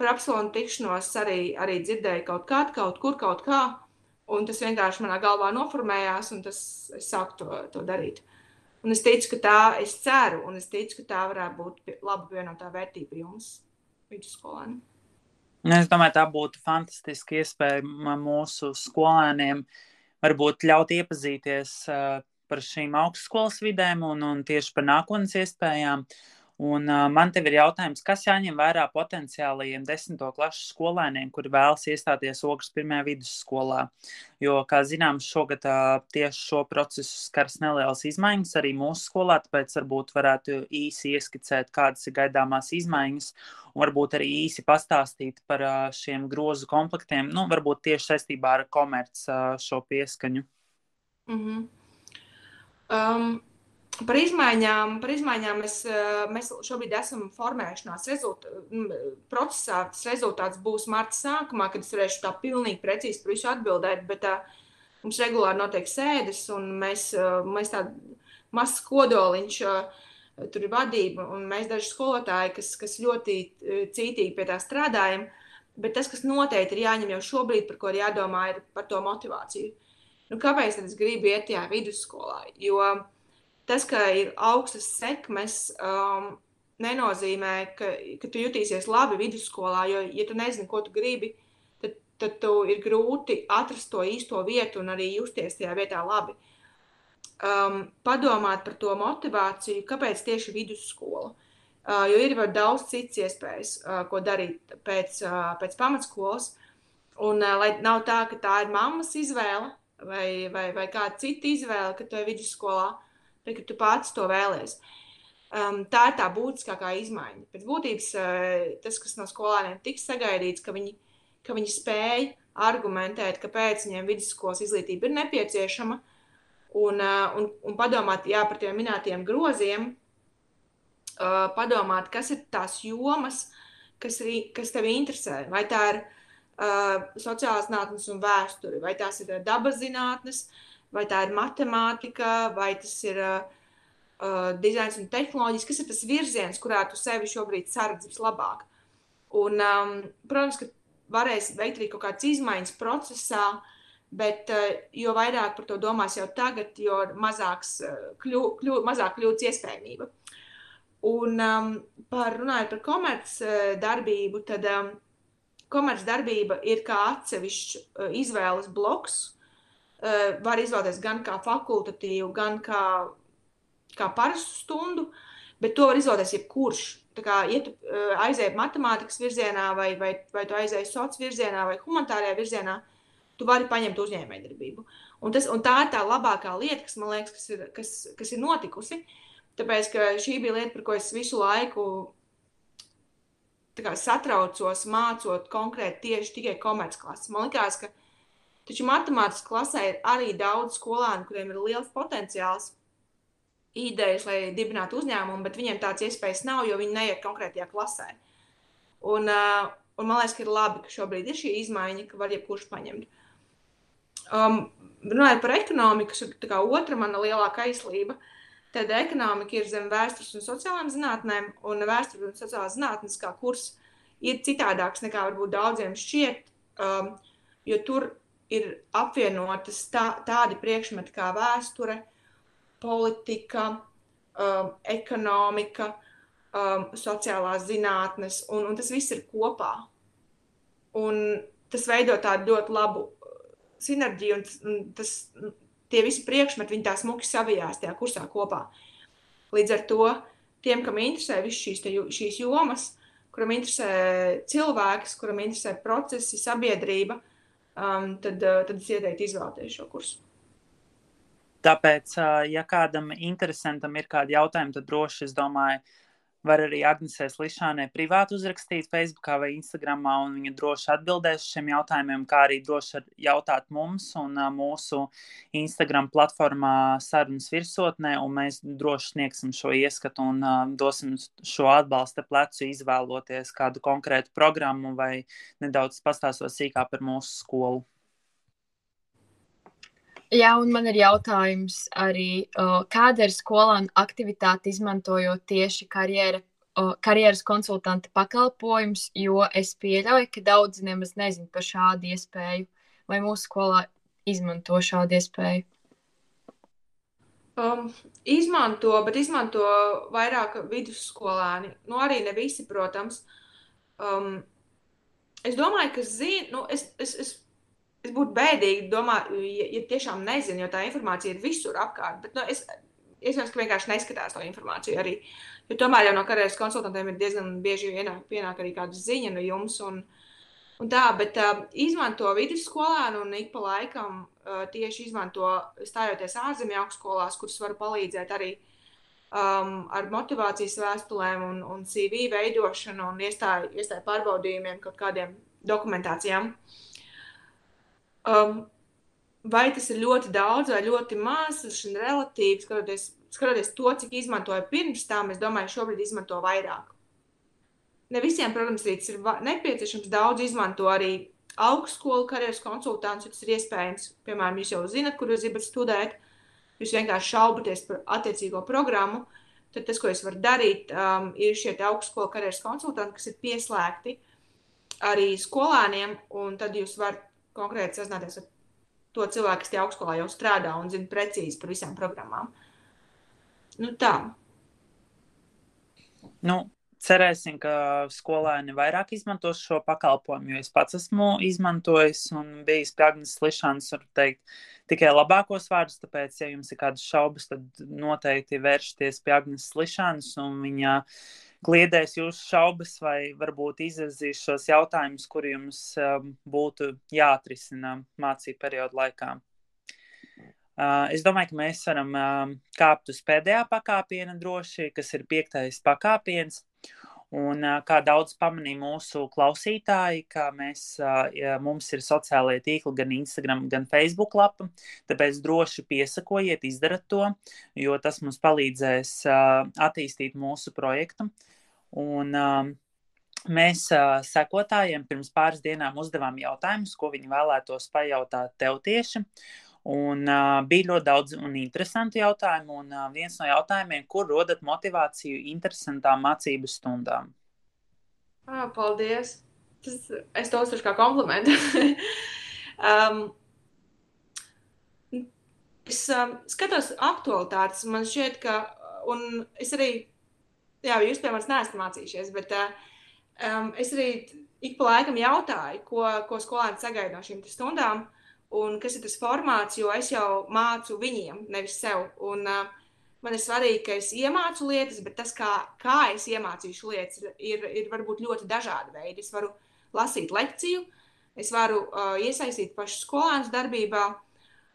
par absolūtu tikšanos arī, arī dzirdēju kaut kā, kaut kur, kaut kā. Un tas vienkārši manā galvā noformējās, un tas, es sāku to, to darīt. Un es ticu, ka tā, es ceru, un es ticu, ka tā varētu būt laba pievienotā vērtība jums, vidusskolēniem. Es domāju, tā būtu fantastiska iespēja mūsu skolēniem varbūt ļaut iepazīties uh, par šīm augstskolas vidēm un, un tieši par nākotnes iespējām. Un, uh, man te ir jautājums, kas jāņem vērā potenciālajiem desmito klašu skolēniem, kuri vēlas iestāties Ogres pirmajā vidusskolā. Jo, kā zināms, šogad uh, tieši šo procesu skars nelielas izmaiņas arī mūsu skolā, tāpēc varbūt varētu īsi ieskicēt, kādas ir gaidāmās izmaiņas, un varbūt arī īsi pastāstīt par uh, šiem grozu komplektiem, nu, varbūt tieši saistībā ar komerc uh, šo pieskaņu. Mm -hmm. Um, par izmaiņām, par izmaiņām mēs, uh, mēs šobrīd esam formēšanās rezult, procesā. Tas rezultāts būs marta sākumā, kad es varēšu tā pilnīgi precīzi par visu atbildēt. Bet uh, mums regulāri notiek sēdes, un mēs, uh, mēs tādu mazs kodoliņš. Tur ir vadība, un mēs daži skolotāji, kas, kas ļoti cītīgi pie tā strādājam. Bet tas, kas noteikti ir jāņem jau šobrīd, par ko ir jādomā, ir par to motivāciju. Uh, Nu, kāpēc es gribu iet tajā vidusskolā? Jo tas, ka ir augstas sekmes, um, nenozīmē, ka, ka tu jutīsies labi vidusskolā. Jo, ja tu nezini, ko tu gribi, tad, tad tu ir grūti atrast to īsto vietu un arī justies tajā vietā labi. Um, padomāt par to motivāciju, kāpēc tieši vidusskola. Uh, jo ir vēl daudz citas iespējas, uh, ko darīt pēc, uh, pēc pamatskolas. Un, uh, lai nav tā, ka tā ir mammas izvēle, vai, vai, vai kāda cita izvēle, ka tu ej vidusskolā, bet ka tu pats to vēlēsies. Um, tā ir tā būtiskākā izmaiņa. Pēc būtības uh, tas, kas no skolēniem tiks sagaidīts, ka viņi, ka viņi spēj argumentēt, kāpēc viņiem vidusskolas izglītība ir nepieciešama, un, uh, un, un padomāt jā, par tiem minētiem groziem, uh, padomāt, kas ir tās jomas, kas, kas tevi interesē. Vai tā ir uh, sociālās zinātnes un vēsture, vai tās ir dabas zinātnes, vai tā ir matemātika, vai tas ir uh, dizains un tehnoloģijas, kas ir tas virziens, kurā tu sevi šobrīd saredz vislabāk. Un, um, protams, ka varēs veikt arī kaut kādas izmaiņas procesā, bet uh, jo vairāk par to domās jau tagad, jo mazāks, uh, kļū, kļū, mazāk kļūdas iespējamība. Un um, par runājot par komerc uh, darbību, tad um, komerc darbība ir kā atsevišķs uh, izvēles bloks. Uh, var izvēlēties gan kā fakultatīvu, gan kā, kā parastu stundu, bet to var izvēlēties jebkurš kā, ja tu uh, aizēji matemātikas virzienā, vai, vai, vai tu aizēji sociālajā virzienā, vai humanitārajā virzienā, tu vari paņemt uzņēmējdarbību. Un, tas, un tā ir tā labākā lieta, kas man liekas, kas ir, kas, kas ir notikusi. Tāpēc, ka šī bija lieta, par ko es visu laiku kā, satraucos, mācot konkrēti tieši tikai komercklases. Man liekas, ka taču matemātikas klasē ir arī daudz skolēnu, kuriem ir liels potenciāls idejas, lai dibinātu uzņēmumu, bet viņiem tādas iespējas nav, jo viņi neiet konkrētajā klasē. Un, uh, un man liekas, ka ir labi, ka šobrīd ir šī izmaiņa, ka var jebkurš paņemt. Um, runājot par ekonomiku, kas ir otra mana lielākā aizlība, tad ekonomika ir zem vēstures un sociālām zinātnēm, un vēstures un sociālās zinātnes kā kurs ir citādāks nekā varbūt daudziem šķiet, um, jo tur ir apvienotas tā, tādi priekšmeti kā vēsture, politika, um, ekonomika, um, sociālās zinātnes, un, un tas viss ir kopā. Un tas veido tādu ļoti labu uh, sinerģiju, un tas, un tas, tie visi priekšmeti, viņi tā smuki savijās tajā kursā kopā. Līdz ar to tiem, kam interesē visas šīs, te, šīs jomas, kuram interesē cilvēks, kuram interesē procesi, sabiedrība, um, tad, uh, tad es ieteiktu izvēlēties šo kursu. Tāpēc, ja kādam interesantam ir kādi jautājumi, tad droši es domāju, var arī Agnesē Slišanē privāti uzrakstīt Facebook vai Instagram, un viņa droši atbildēs šiem jautājumiem, kā arī droši jautāt mums un mūsu Instagram platformā sarunas virsotnē, un mēs droši sniegsim šo ieskatu un dosim šo atbalsta plecu izvēloties kādu konkrētu programmu vai nedaudz pastāstot sīkāk par mūsu skolu. Jā, un man ir jautājums arī, kāda ir skolāna aktivitāte izmantojot tieši karjera, karjeras konsultanta pakalpojumus, jo es pieļauju, ka daudzi nemaz nezin par šādu iespēju, vai mūsu skolā izmanto šādu iespēju. Um, izmanto, bet izmanto vairāk vidusskolēni. Nu, arī ne visi, protams. Um, es domāju, ka zinu, nu, es, es, es es būtu bēdīgi domāt, ja, ja tiešām nezinu, jo tā informācija ir visur apkārt. Bet, nu, es, Iespējams, ka vienkārši neskatās to informāciju arī. Jo tomēr jau no karjeras konsultantiem ir diezgan bieži ienāk, pienāk arī kāda ziņa no jums. Un, un tā, bet uh, izmanto vidusskolēnu un ik pa laikam uh, tieši izmanto stājoties ārzemju augstskolās, kuras var palīdzēt arī um, ar motivācijas vēstulēm un, un CV veidošanu un iestāju, iestāju pārbaudījumiem, kaut kādiem dokumentācijām. Uh, Um, vai tas ir ļoti daudz vai ļoti maz, tas ir relatīvi. Skatoties, skatoties to, cik izmantoju pirms tam, es domāju, šobrīd izmanto vairāk. Ne visiem, protams, ir nepieciešams. Daudz izmanto arī augstskolu karjeras konsultants, ja tas ir iespējams. Piemēram, jūs jau zinat, kur jūs gribat studēt, jūs vienkārši šaubaties par attiecīgo programmu. Tad tas, ko es varu darīt, um, ir šie augstskolu karjeras konsultanti, kas ir pieslēgti arī skolēniem, un tad jūs varat konkrēti sazināties ar to cilvēku, kas tie augstskolā jau strādā un zina precīzi par visām programmām. Nu, tā. Nu, cerēsim, ka skolēni vairāk izmantos šo pakalpojumu, jo es pats esmu izmantojis un bijis pie Agnes Lišanas, var teikt, tikai labākos vārdus, tāpēc, ja jums ir kādas šaubas, tad noteikti vēršties pie Agnes Lišanas un viņa uh, kliedēs jūsu šaubas vai varbūt izrazīs šos jautājumus, kuri jums um, būtu jāatrisina mācību periodu laikā. Uh, es domāju, ka mēs varam uh, kāpt uz pēdējā pakāpiena droši, kas ir piektais pakāpiens. Un, kā daudz pamanīja mūsu klausītāji, ka mēs, mums ir sociālajie tīkli gan Instagram, gan Facebook lapa, tāpēc droši piesakojiet, izdarat to, jo tas mums palīdzēs attīstīt mūsu projektu. Un, Mēs sekotājiem pirms pāris dienām uzdevām jautājumus, ko viņi vēlētos pajautāt tev tieši. Un, uh, bija ļoti daudz un interesantu jautājumu. Un, uh, viens no jautājumiem, kur rodat motivāciju interesantām mācību stundām? Ah, paldies! Tas, es to uztveru kā komplimentu. *laughs* um, es um, skatos aktualitātes. Man šķiet, ka, un es arī, jā, jūs pie manis neesat mācījušies, bet uh, um, es arī ik pa laikam jautāju, ko, ko skolēni sagaida no šīm stundām. Uh, un kas ir tas formāts, jo es jau mācu viņiem, nevis sev. Un, uh, man ir svarīgi, ka es iemācu lietas, bet tas, kā, kā es iemācīšu lietas, ir, ir varbūt ļoti dažādi veidi. Es varu lasīt lekciju, es varu uh, iesaistīt pašu skolēnu darbībā,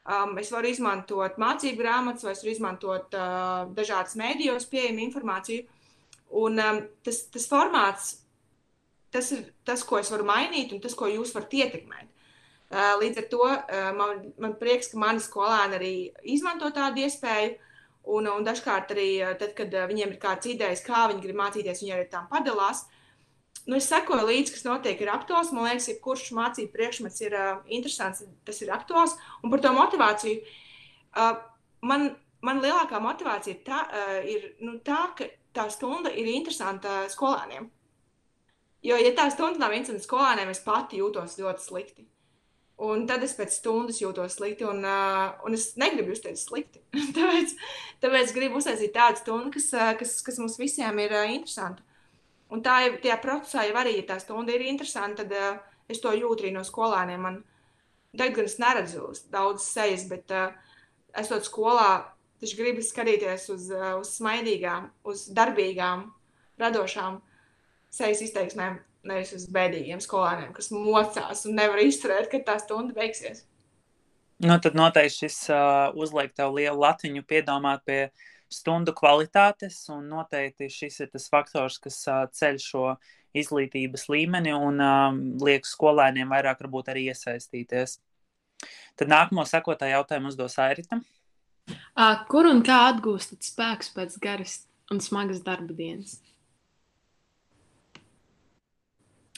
um, es varu izmantot mācību grāmatas, vai es varu izmantot uh, dažādas mēdījos pieejamu informāciju. Un um, tas, tas formāts, tas ir tas, ko es varu mainīt, un tas, ko jūs varat ietekmēt. Līdz ar to man, man prieks, ka mani skolēni arī izmanto tādu iespēju. Un, un dažkārt arī, tad, kad viņiem ir kādas idejas, kā viņi grib mācīties, viņi arī tam padalās. Nu, es sekoju līdzi, kas notiek ar aktuāls. Man liekas, ka kurš mācību priekšmets ir uh, interesants, tas ir aktuāls. Un par to motivāciju. Uh, man, man lielākā motivācija ir tā, uh, ir, nu, tā, ka tā stunda ir interesanta skolēniem. Jo, ja tā stunda nav interesanta skolēniem, es pati jūtos ļoti slikti. Un tad es pēc stundas jūtos slikti, un, uh, un es negribu justies slikti. *laughs* tāpēc, tāpēc gribu uztaisīt tādu stundu, kas, kas, kas mums visiem ir uh, interesanta. Un tā ir tajā procesā, jau arī, ja tā stunda ir interesanta, tad uh, es to jūtu arī no skolēniem. Man, tagad gan es neredzu daudz sejas, bet uh, esot skolā, taču gribu skatīties uz, uh, uz smaidīgām, uz darbīgām, radošām sejas izteiksmēm nevis uz bēdīgiem skolēniem, kas mocās un nevar izturēt, kad tā stunda beigsies. Nu, tad noteikti šis uh, uzliek tev lielu latiņu piedomāt pie stundu kvalitātes, un noteikti šis ir tas faktors, kas uh, ceļ šo izglītības līmeni un uh, liek skolēniem vairāk varbūt arī iesaistīties. Tad nākamo sekotāju jautājumu uzdos Airita. Uh, kur un kā atgūstat spēkus pēc garas un smagas darba dienas?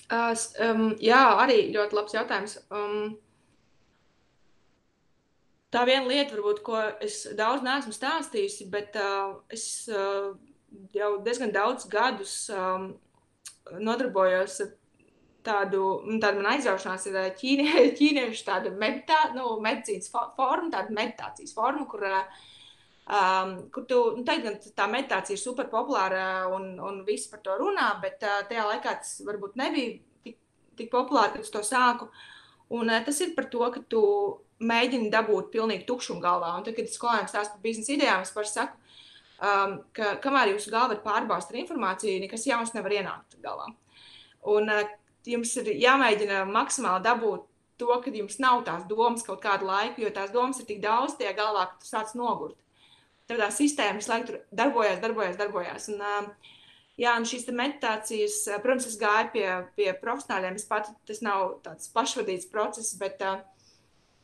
Uh, um, jā, arī ļoti labs jautājums. Um, tā viena lieta, varbūt, ko es daudz neesmu stāstījusi, bet uh, es uh, jau diezgan daudz gadus um, nodarbojos ar tādu, tāda man aizraušanās ir ķīnie, *laughs* ķīniešu tāda meditā, nu, medicīnas forma, tāda meditācijas forma, kur uh, Um, kur tu, nu, tagad tā meditācija ir super populāra un, un visi par to runā, bet uh, tajā laikā tas varbūt nebija tik, tik populāri, kad es to sāku. Un, uh, tas ir par to, ka tu mēģini dabūt pilnīgi tukšumu galvā. Un tad, kad skolēniem stāsta par biznesa idejām, es parasti saku, um, ka kamēr jūsu galva ir pārbāzta ar informāciju, nekas jauns nevar ienākt galvā. Un uh, jums ir jāmēģina maksimāli dabūt to, ka jums nav tās domas kaut kādu laiku, jo tās domas ir tik daudz tajā galvā, ka tu sāc nogurt tādā sistēma visu laiku darbojās, darbojās, darbojās. Un, uh, jā, un šīs meditācijas, protams, es gāju pie, pie profesionāļiem. Es pati tas nav tāds pašvadīts process, bet uh,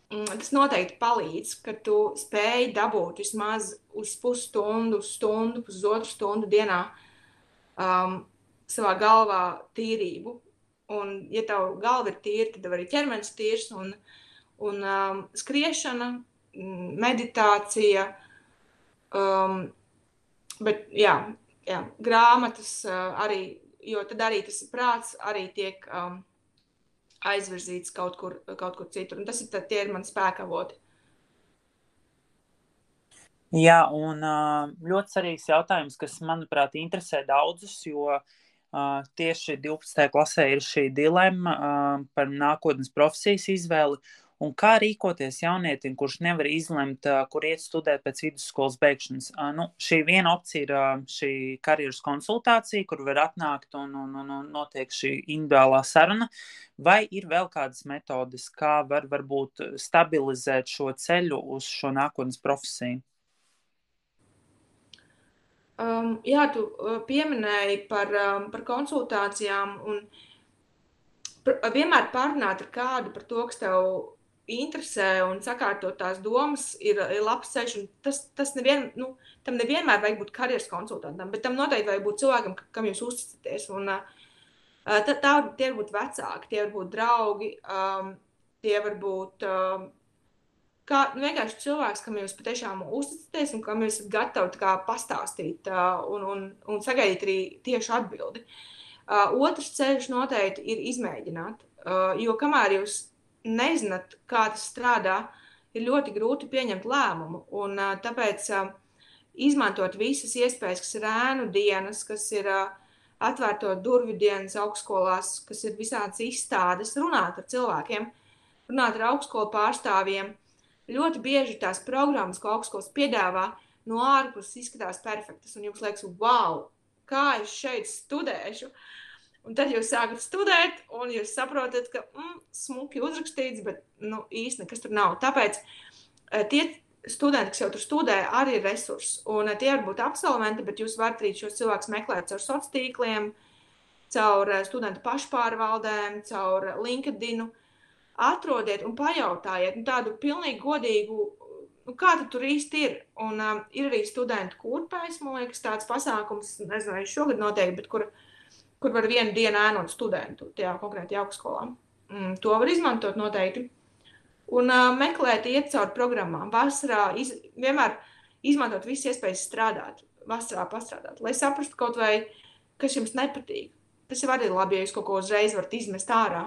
tas noteikti palīdz, ka tu spēj dabūt vismaz uz pusstundu, stundu, pusotru stundu dienā um, savā galvā tīrību. Un, ja tev galva ir tīra, tad arī ķermenis tīrs un, un um, skriešana, meditācija, Um, bet jā, jā grāmatas uh, arī, jo tad arī tas prāts arī tiek um, aizvirzīts kaut kur, kaut kur citur. Un tas ir, tie ir mani spēkavoti. Jā, un ļoti svarīgs jautājums, kas, manuprāt, interesē daudzus, jo uh, tieši 12. klasē ir šī dilemma uh, par nākotnes profesijas izvēli. Un kā rīkoties jaunietim, kurš nevar izlemt, kur iet studēt pēc vidusskolas beigšanas? Nu, šī viena opcija ir šī karjeras konsultācija, kur var atnākt un, un, un, un notiek šī individuālā saruna. Vai ir vēl kādas metodes, kā var varbūt stabilizēt šo ceļu uz šo nākotnes profesiju? Um, jā, tu pieminēji par, um, par konsultācijām un vienmēr pārunāt ar kādu par to, kas tev interesē un sakārtot tās domas, ir, ir labs ceļš. Tas, tas nevien, nu, tam nevienmēr vajag būt karjeras konsultantam, bet tam noteikti vajag būt cilvēkam, kam jūs uzticaties. Un, tā, tā, tie var būt vecāki, tie var būt draugi, um, tie var būt. Um, kā nu, vienkārši cilvēks, kam jūs patiešām uzticaties un kam jūs esat gatavi pastāstīt uh, un, un, un sagaidīt arī tieši atbildi. Uh, otrs ceļš noteikti ir izmēģināt, uh, jo kamēr jūs nezināt, kā tas strādā, ir ļoti grūti pieņemt lēmumu. Un, uh, tāpēc uh, izmantot visas iespējas, kas ir ēnu dienas, kas ir uh, atvērto durvju dienas augstskolās, kas ir visādas izstādes, runāt ar cilvēkiem, runāt ar augstskolu pārstāvjiem ļoti bieži tās programmas, ko augstskolas piedāvā, no ārpuses izskatās perfektas, un jums liekas, wow, kā es šeit studēšu. Un tad jūs sākat studēt, un jūs saprotat, ka mm, smuki uzrakstīts, bet nu, īstenībā nekas tur nav. Tāpēc uh, tie studenti, kas jau tur studē, arī ir resursi. Un uh, tie var būt absolventi, bet jūs varat arī šos cilvēkus meklēt caur sociāliem tīkliem, caur uh, studentu pašpārvaldēm, caur LinkedIn. Atrodiet un pajautājiet nu, tādu pilnīgi godīgu, nu, kā tur īsti ir. Un um, ir arī studentu kurpēs, man liekas, tāds pasākums, nezinu, vai šogad noteikti, bet kur, kur var vienu dienu ēnot studentu tajā konkrētajā augstskolā. Mm, to var izmantot noteikti. Un uh, meklēt, iet cauri programmām. Vasarā iz, vienmēr izmantot visas iespējas strādāt, vasarā pastrādāt, lai saprastu kaut vai, kas jums nepatīk. Tas jau arī labi, ja jūs kaut ko uzreiz varat izmest ārā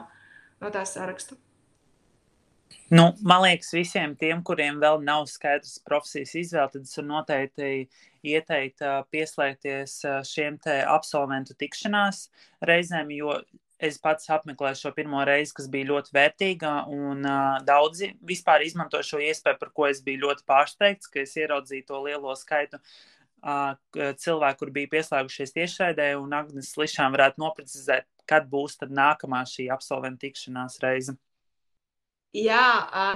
no tā saraksta. Nu, man liekas, visiem tiem, kuriem vēl nav skaidrs profesijas izvēle, tad es noteikti ieteikt pieslēgties šiem te absolventu tikšanās reizēm, jo es pats apmeklēju šo pirmo reizi, kas bija ļoti vērtīga, un uh, daudzi vispār izmanto šo iespēju, par ko es biju ļoti pārsteigts, ka es ieraudzīju to lielo skaitu uh, cilvēku, kur bija pieslēgušies tiešraidē, un Agnes Lišām varētu noprecizēt, kad būs tad nākamā šī absolventu tikšanās reize. Jā,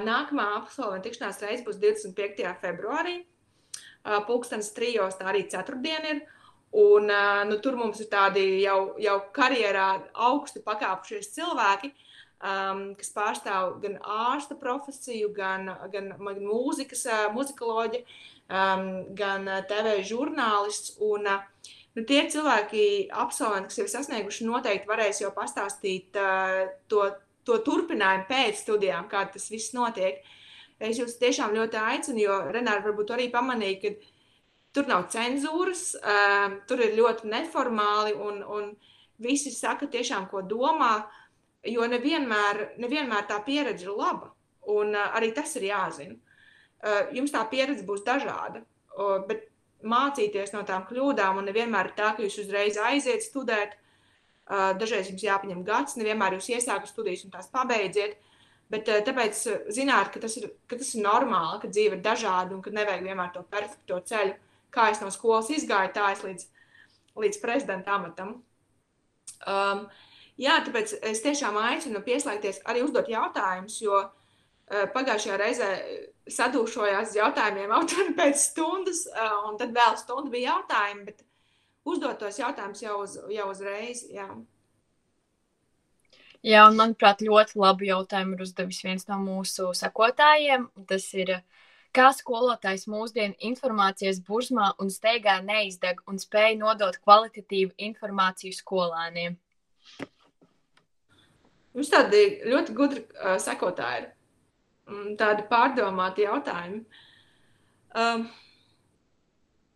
nākamā absolventa tikšanās reize būs 25. februārī. Pūkstens trijos, tā arī ceturtdien ir. Un, nu, tur mums ir tādi jau, jau karjerā augstu pakāpušies cilvēki, um, kas pārstāv gan ārsta profesiju, gan, gan, mūzikas, muzikoloģi, um, gan TV žurnālists. Un, nu, tie cilvēki, absolventi, kas jau ir sasnieguši, noteikti varēs jau pastāstīt uh, to to turpinājumu pēc studijām, kā tas viss notiek. Es jūs tiešām ļoti aicinu, jo Renāri varbūt arī pamanīja, ka tur nav cenzūras, um, tur ir ļoti neformāli un, un visi saka tiešām, ko domā, jo nevienmēr, nevienmēr tā pieredze ir laba. Un uh, arī tas ir jāzina. Uh, jums tā pieredze būs dažāda, uh, bet mācīties no tām kļūdām un nevienmēr ir tā, ka jūs uzreiz aiziet studēt, Dažreiz jums jāpaņem gads, nevienmēr jūs iesākat studijas un tās pabeidziet. Bet tāpēc zināt, ka tas, ir, ka tas ir normāli, ka dzīve ir dažāda un ka nevajag vienmēr to perfekto ceļu. Kā es no skolas izgāju, tā es līdz, līdz prezidenta amatam. Um, jā, tāpēc es tiešām aicinu pieslēgties, arī uzdot jautājumus, jo uh, pagājušajā reizē sadūšojās jautājumiem autori pēc stundas, uh, un tad vēl stunda bija jautājumi. Bet, uzdot tos jautājumus jau, uz, jau uzreiz. Jā. Jā, un manuprāt, ļoti labu jautājumu ir uzdevis viens no mūsu sekotājiem. Tas ir, kā skolotājs mūsdienu informācijas burzmā un steigā neizdeg un spēj nodot kvalitatīvu informāciju skolāniem? Jums tādi ļoti gudri uh, sekotāji ir. Tādi pārdomāti jautājumi. Um,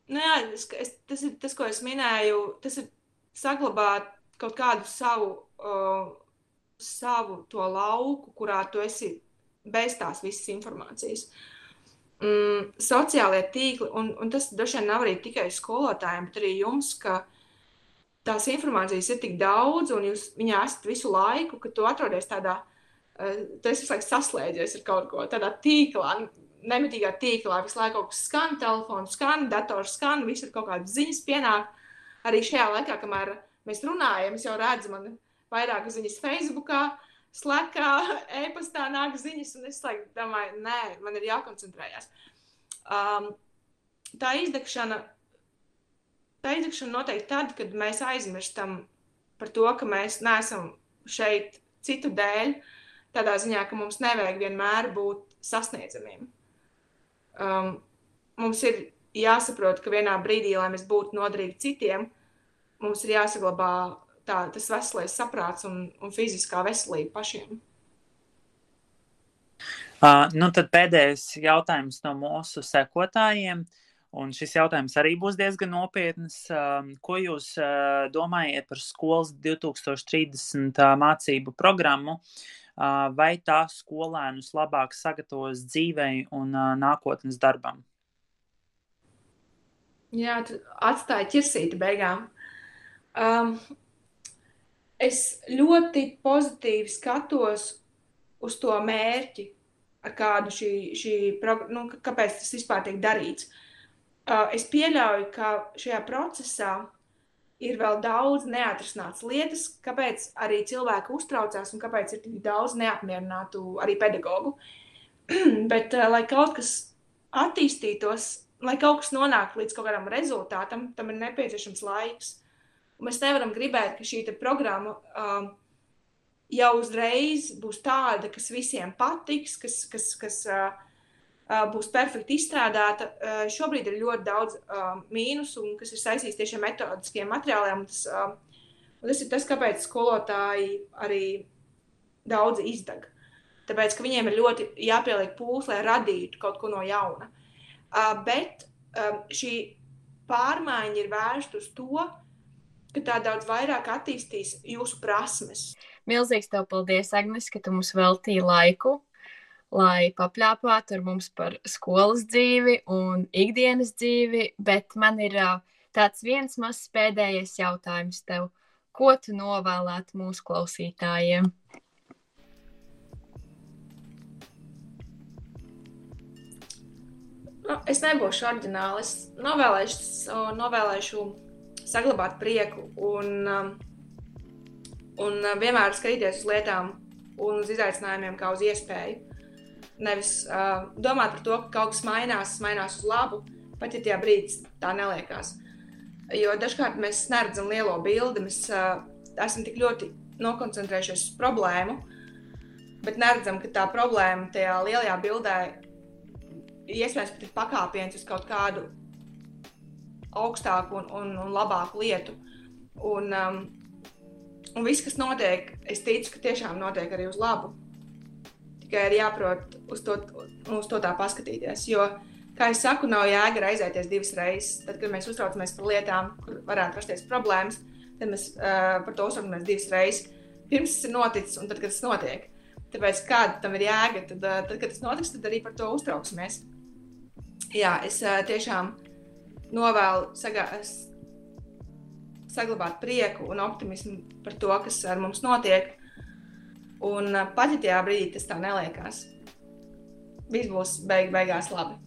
Nu, jā, es, es, tas ir tas, ko es minēju. Tas ir saglabāt kaut kādu savu, uh, savu to lauku, kurā tu esi bez tās visas informācijas. Mm, sociālie tīkli, un, un tas droši vien nav arī tikai skolotājiem, bet arī jums, ka tās informācijas ir tik daudz, un jūs viņā esat visu laiku, ka tu atrodies tādā, uh, tu esi visu laiku saslēdzies ar kaut ko tādā tīklā nemitīgā tīklā visu laiku kaut kas skan, telefons skan, dators skan, visur kaut kādas ziņas pienāk. Arī šajā laikā, kamēr mēs runājam, es jau redzu, man vairākas ziņas Facebookā, Slackā, *laughs* e-pastā nāk ziņas, un es like, domāju, nē, man ir jākoncentrējas. Um, tā izdegšana tā izdegšana notiek tad, kad mēs aizmirstam par to, ka mēs neesam šeit citu dēļ, tādā ziņā, ka mums nevajag vienmēr būt sasniedzamiem. Um, mums ir jāsaprot, ka vienā brīdī, lai mēs būtu noderīgi citiem, mums ir jāsaglabā tā, tas veselais saprāts un, un fiziskā veselība pašiem. Uh, nu tad pēdējais jautājums no mūsu sekotājiem. Un šis jautājums arī būs diezgan nopietns. Uh, ko jūs uh, domājat par skolas 2030 uh, mācību programmu? Vai tā skolēnus labāk sagatavos dzīvei un nākotnes darbam? Jā, tu atstāji ķirsīti beigām. Um, es ļoti pozitīvi skatos uz to mērķi, ar kādu šī, šī nu, kāpēc tas vispār tiek darīts. Uh, es pieļauju, ka šajā procesā ir vēl daudz neatrisināts lietas, kāpēc arī cilvēki uztraucās un kāpēc ir tik daudz neapmierinātu arī pedagogu. *clears throat* Bet, uh, lai kaut kas attīstītos, lai kaut kas nonāktu līdz kaut kādam rezultātam, tam ir nepieciešams laiks. Mēs nevaram gribēt, ka šī programma um, jau uzreiz būs tāda, kas visiem patiks, kas, kas, kas uh, uh, būs perfekti izstrādāta. Uh, šobrīd ir ļoti daudz uh, mīnusu, kas ir saistīts tieši ar metodiskiem materiāliem. Tas, uh, tas ir tas, kāpēc skolotāji arī daudz izdeg. Tāpēc, ka viņiem ir ļoti jāpieliek pūles, lai radītu kaut ko no jauna. Uh, Uh, bet um, šī pārmaiņa ir vērsta uz to, ka tā daudz vairāk attīstīs jūsu prasmes. Milzīgs tev paldies, Agnes, ka tu mums veltīji laiku, lai papļāpātu ar mums par skolas dzīvi un ikdienas dzīvi, bet man ir tāds viens mazs pēdējais jautājums tev. Ko tu novēlētu mūsu klausītājiem? Nu, es nebūšu oriģināli. Es novēlēšu, novēlēšu saglabāt prieku un, um, un uh, vienmēr skatīties uz lietām un uz izaicinājumiem kā uz iespēju. Nevis uh, domāt par to, ka kaut kas mainās, mainās uz labu, pat ja tajā brīdī tā neliekās. Jo dažkārt mēs neredzam lielo bildi, mēs uh, esam tik ļoti nokoncentrējušies uz problēmu, bet neredzam, ka tā problēma tajā lielajā bildē iespējams pat ir pakāpiens uz kaut kādu augstāku un, un, un labāku lietu. Un, um, un viss, kas notiek, es ticu, ka tiešām notiek arī uz labu. Tikai ir jāprot uz to, uz to tā paskatīties. Jo, kā jau saku, nav jēga raizēties divas reizes. Tad, kad mēs uztraucamies par lietām, kur varētu rasties problēmas, tad mēs uh, par to uztraucamies divas reizes. Pirms tas ir noticis un tad, kad tas notiek. Tāpēc, kāda tam ir jēga, tad, uh, tad kad tas notiks, tad arī par to uztrauksimies jā, es tiešām novēlu sagā, saglabāt prieku un optimismu par to, kas ar mums notiek. Un pat ja tajā brīdī tas tā neliekās, viss būs beig beigās labi.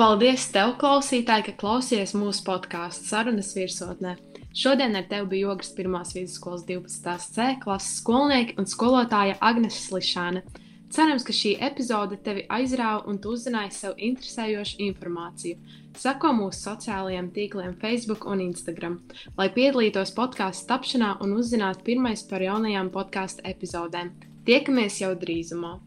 Paldies, tev, klausītāji, ka klausies mūsu podkāstu sarunas virsotnē. Šodien ar tevi bija Ogres 1. vidusskolas 12. C klases skolnieki un skolotāja Agnese Slišāne. Cerams, ka šī epizode tevi aizrāva un tu uzzināji sev interesējošu informāciju. Sako mūsu sociālajiem tīkliem, Facebook un Instagram, lai piedalītos podkāstu tapšanā un uzzinātu pirmais par jaunajām podkāstu epizodēm. Tiekamies jau drīzumā!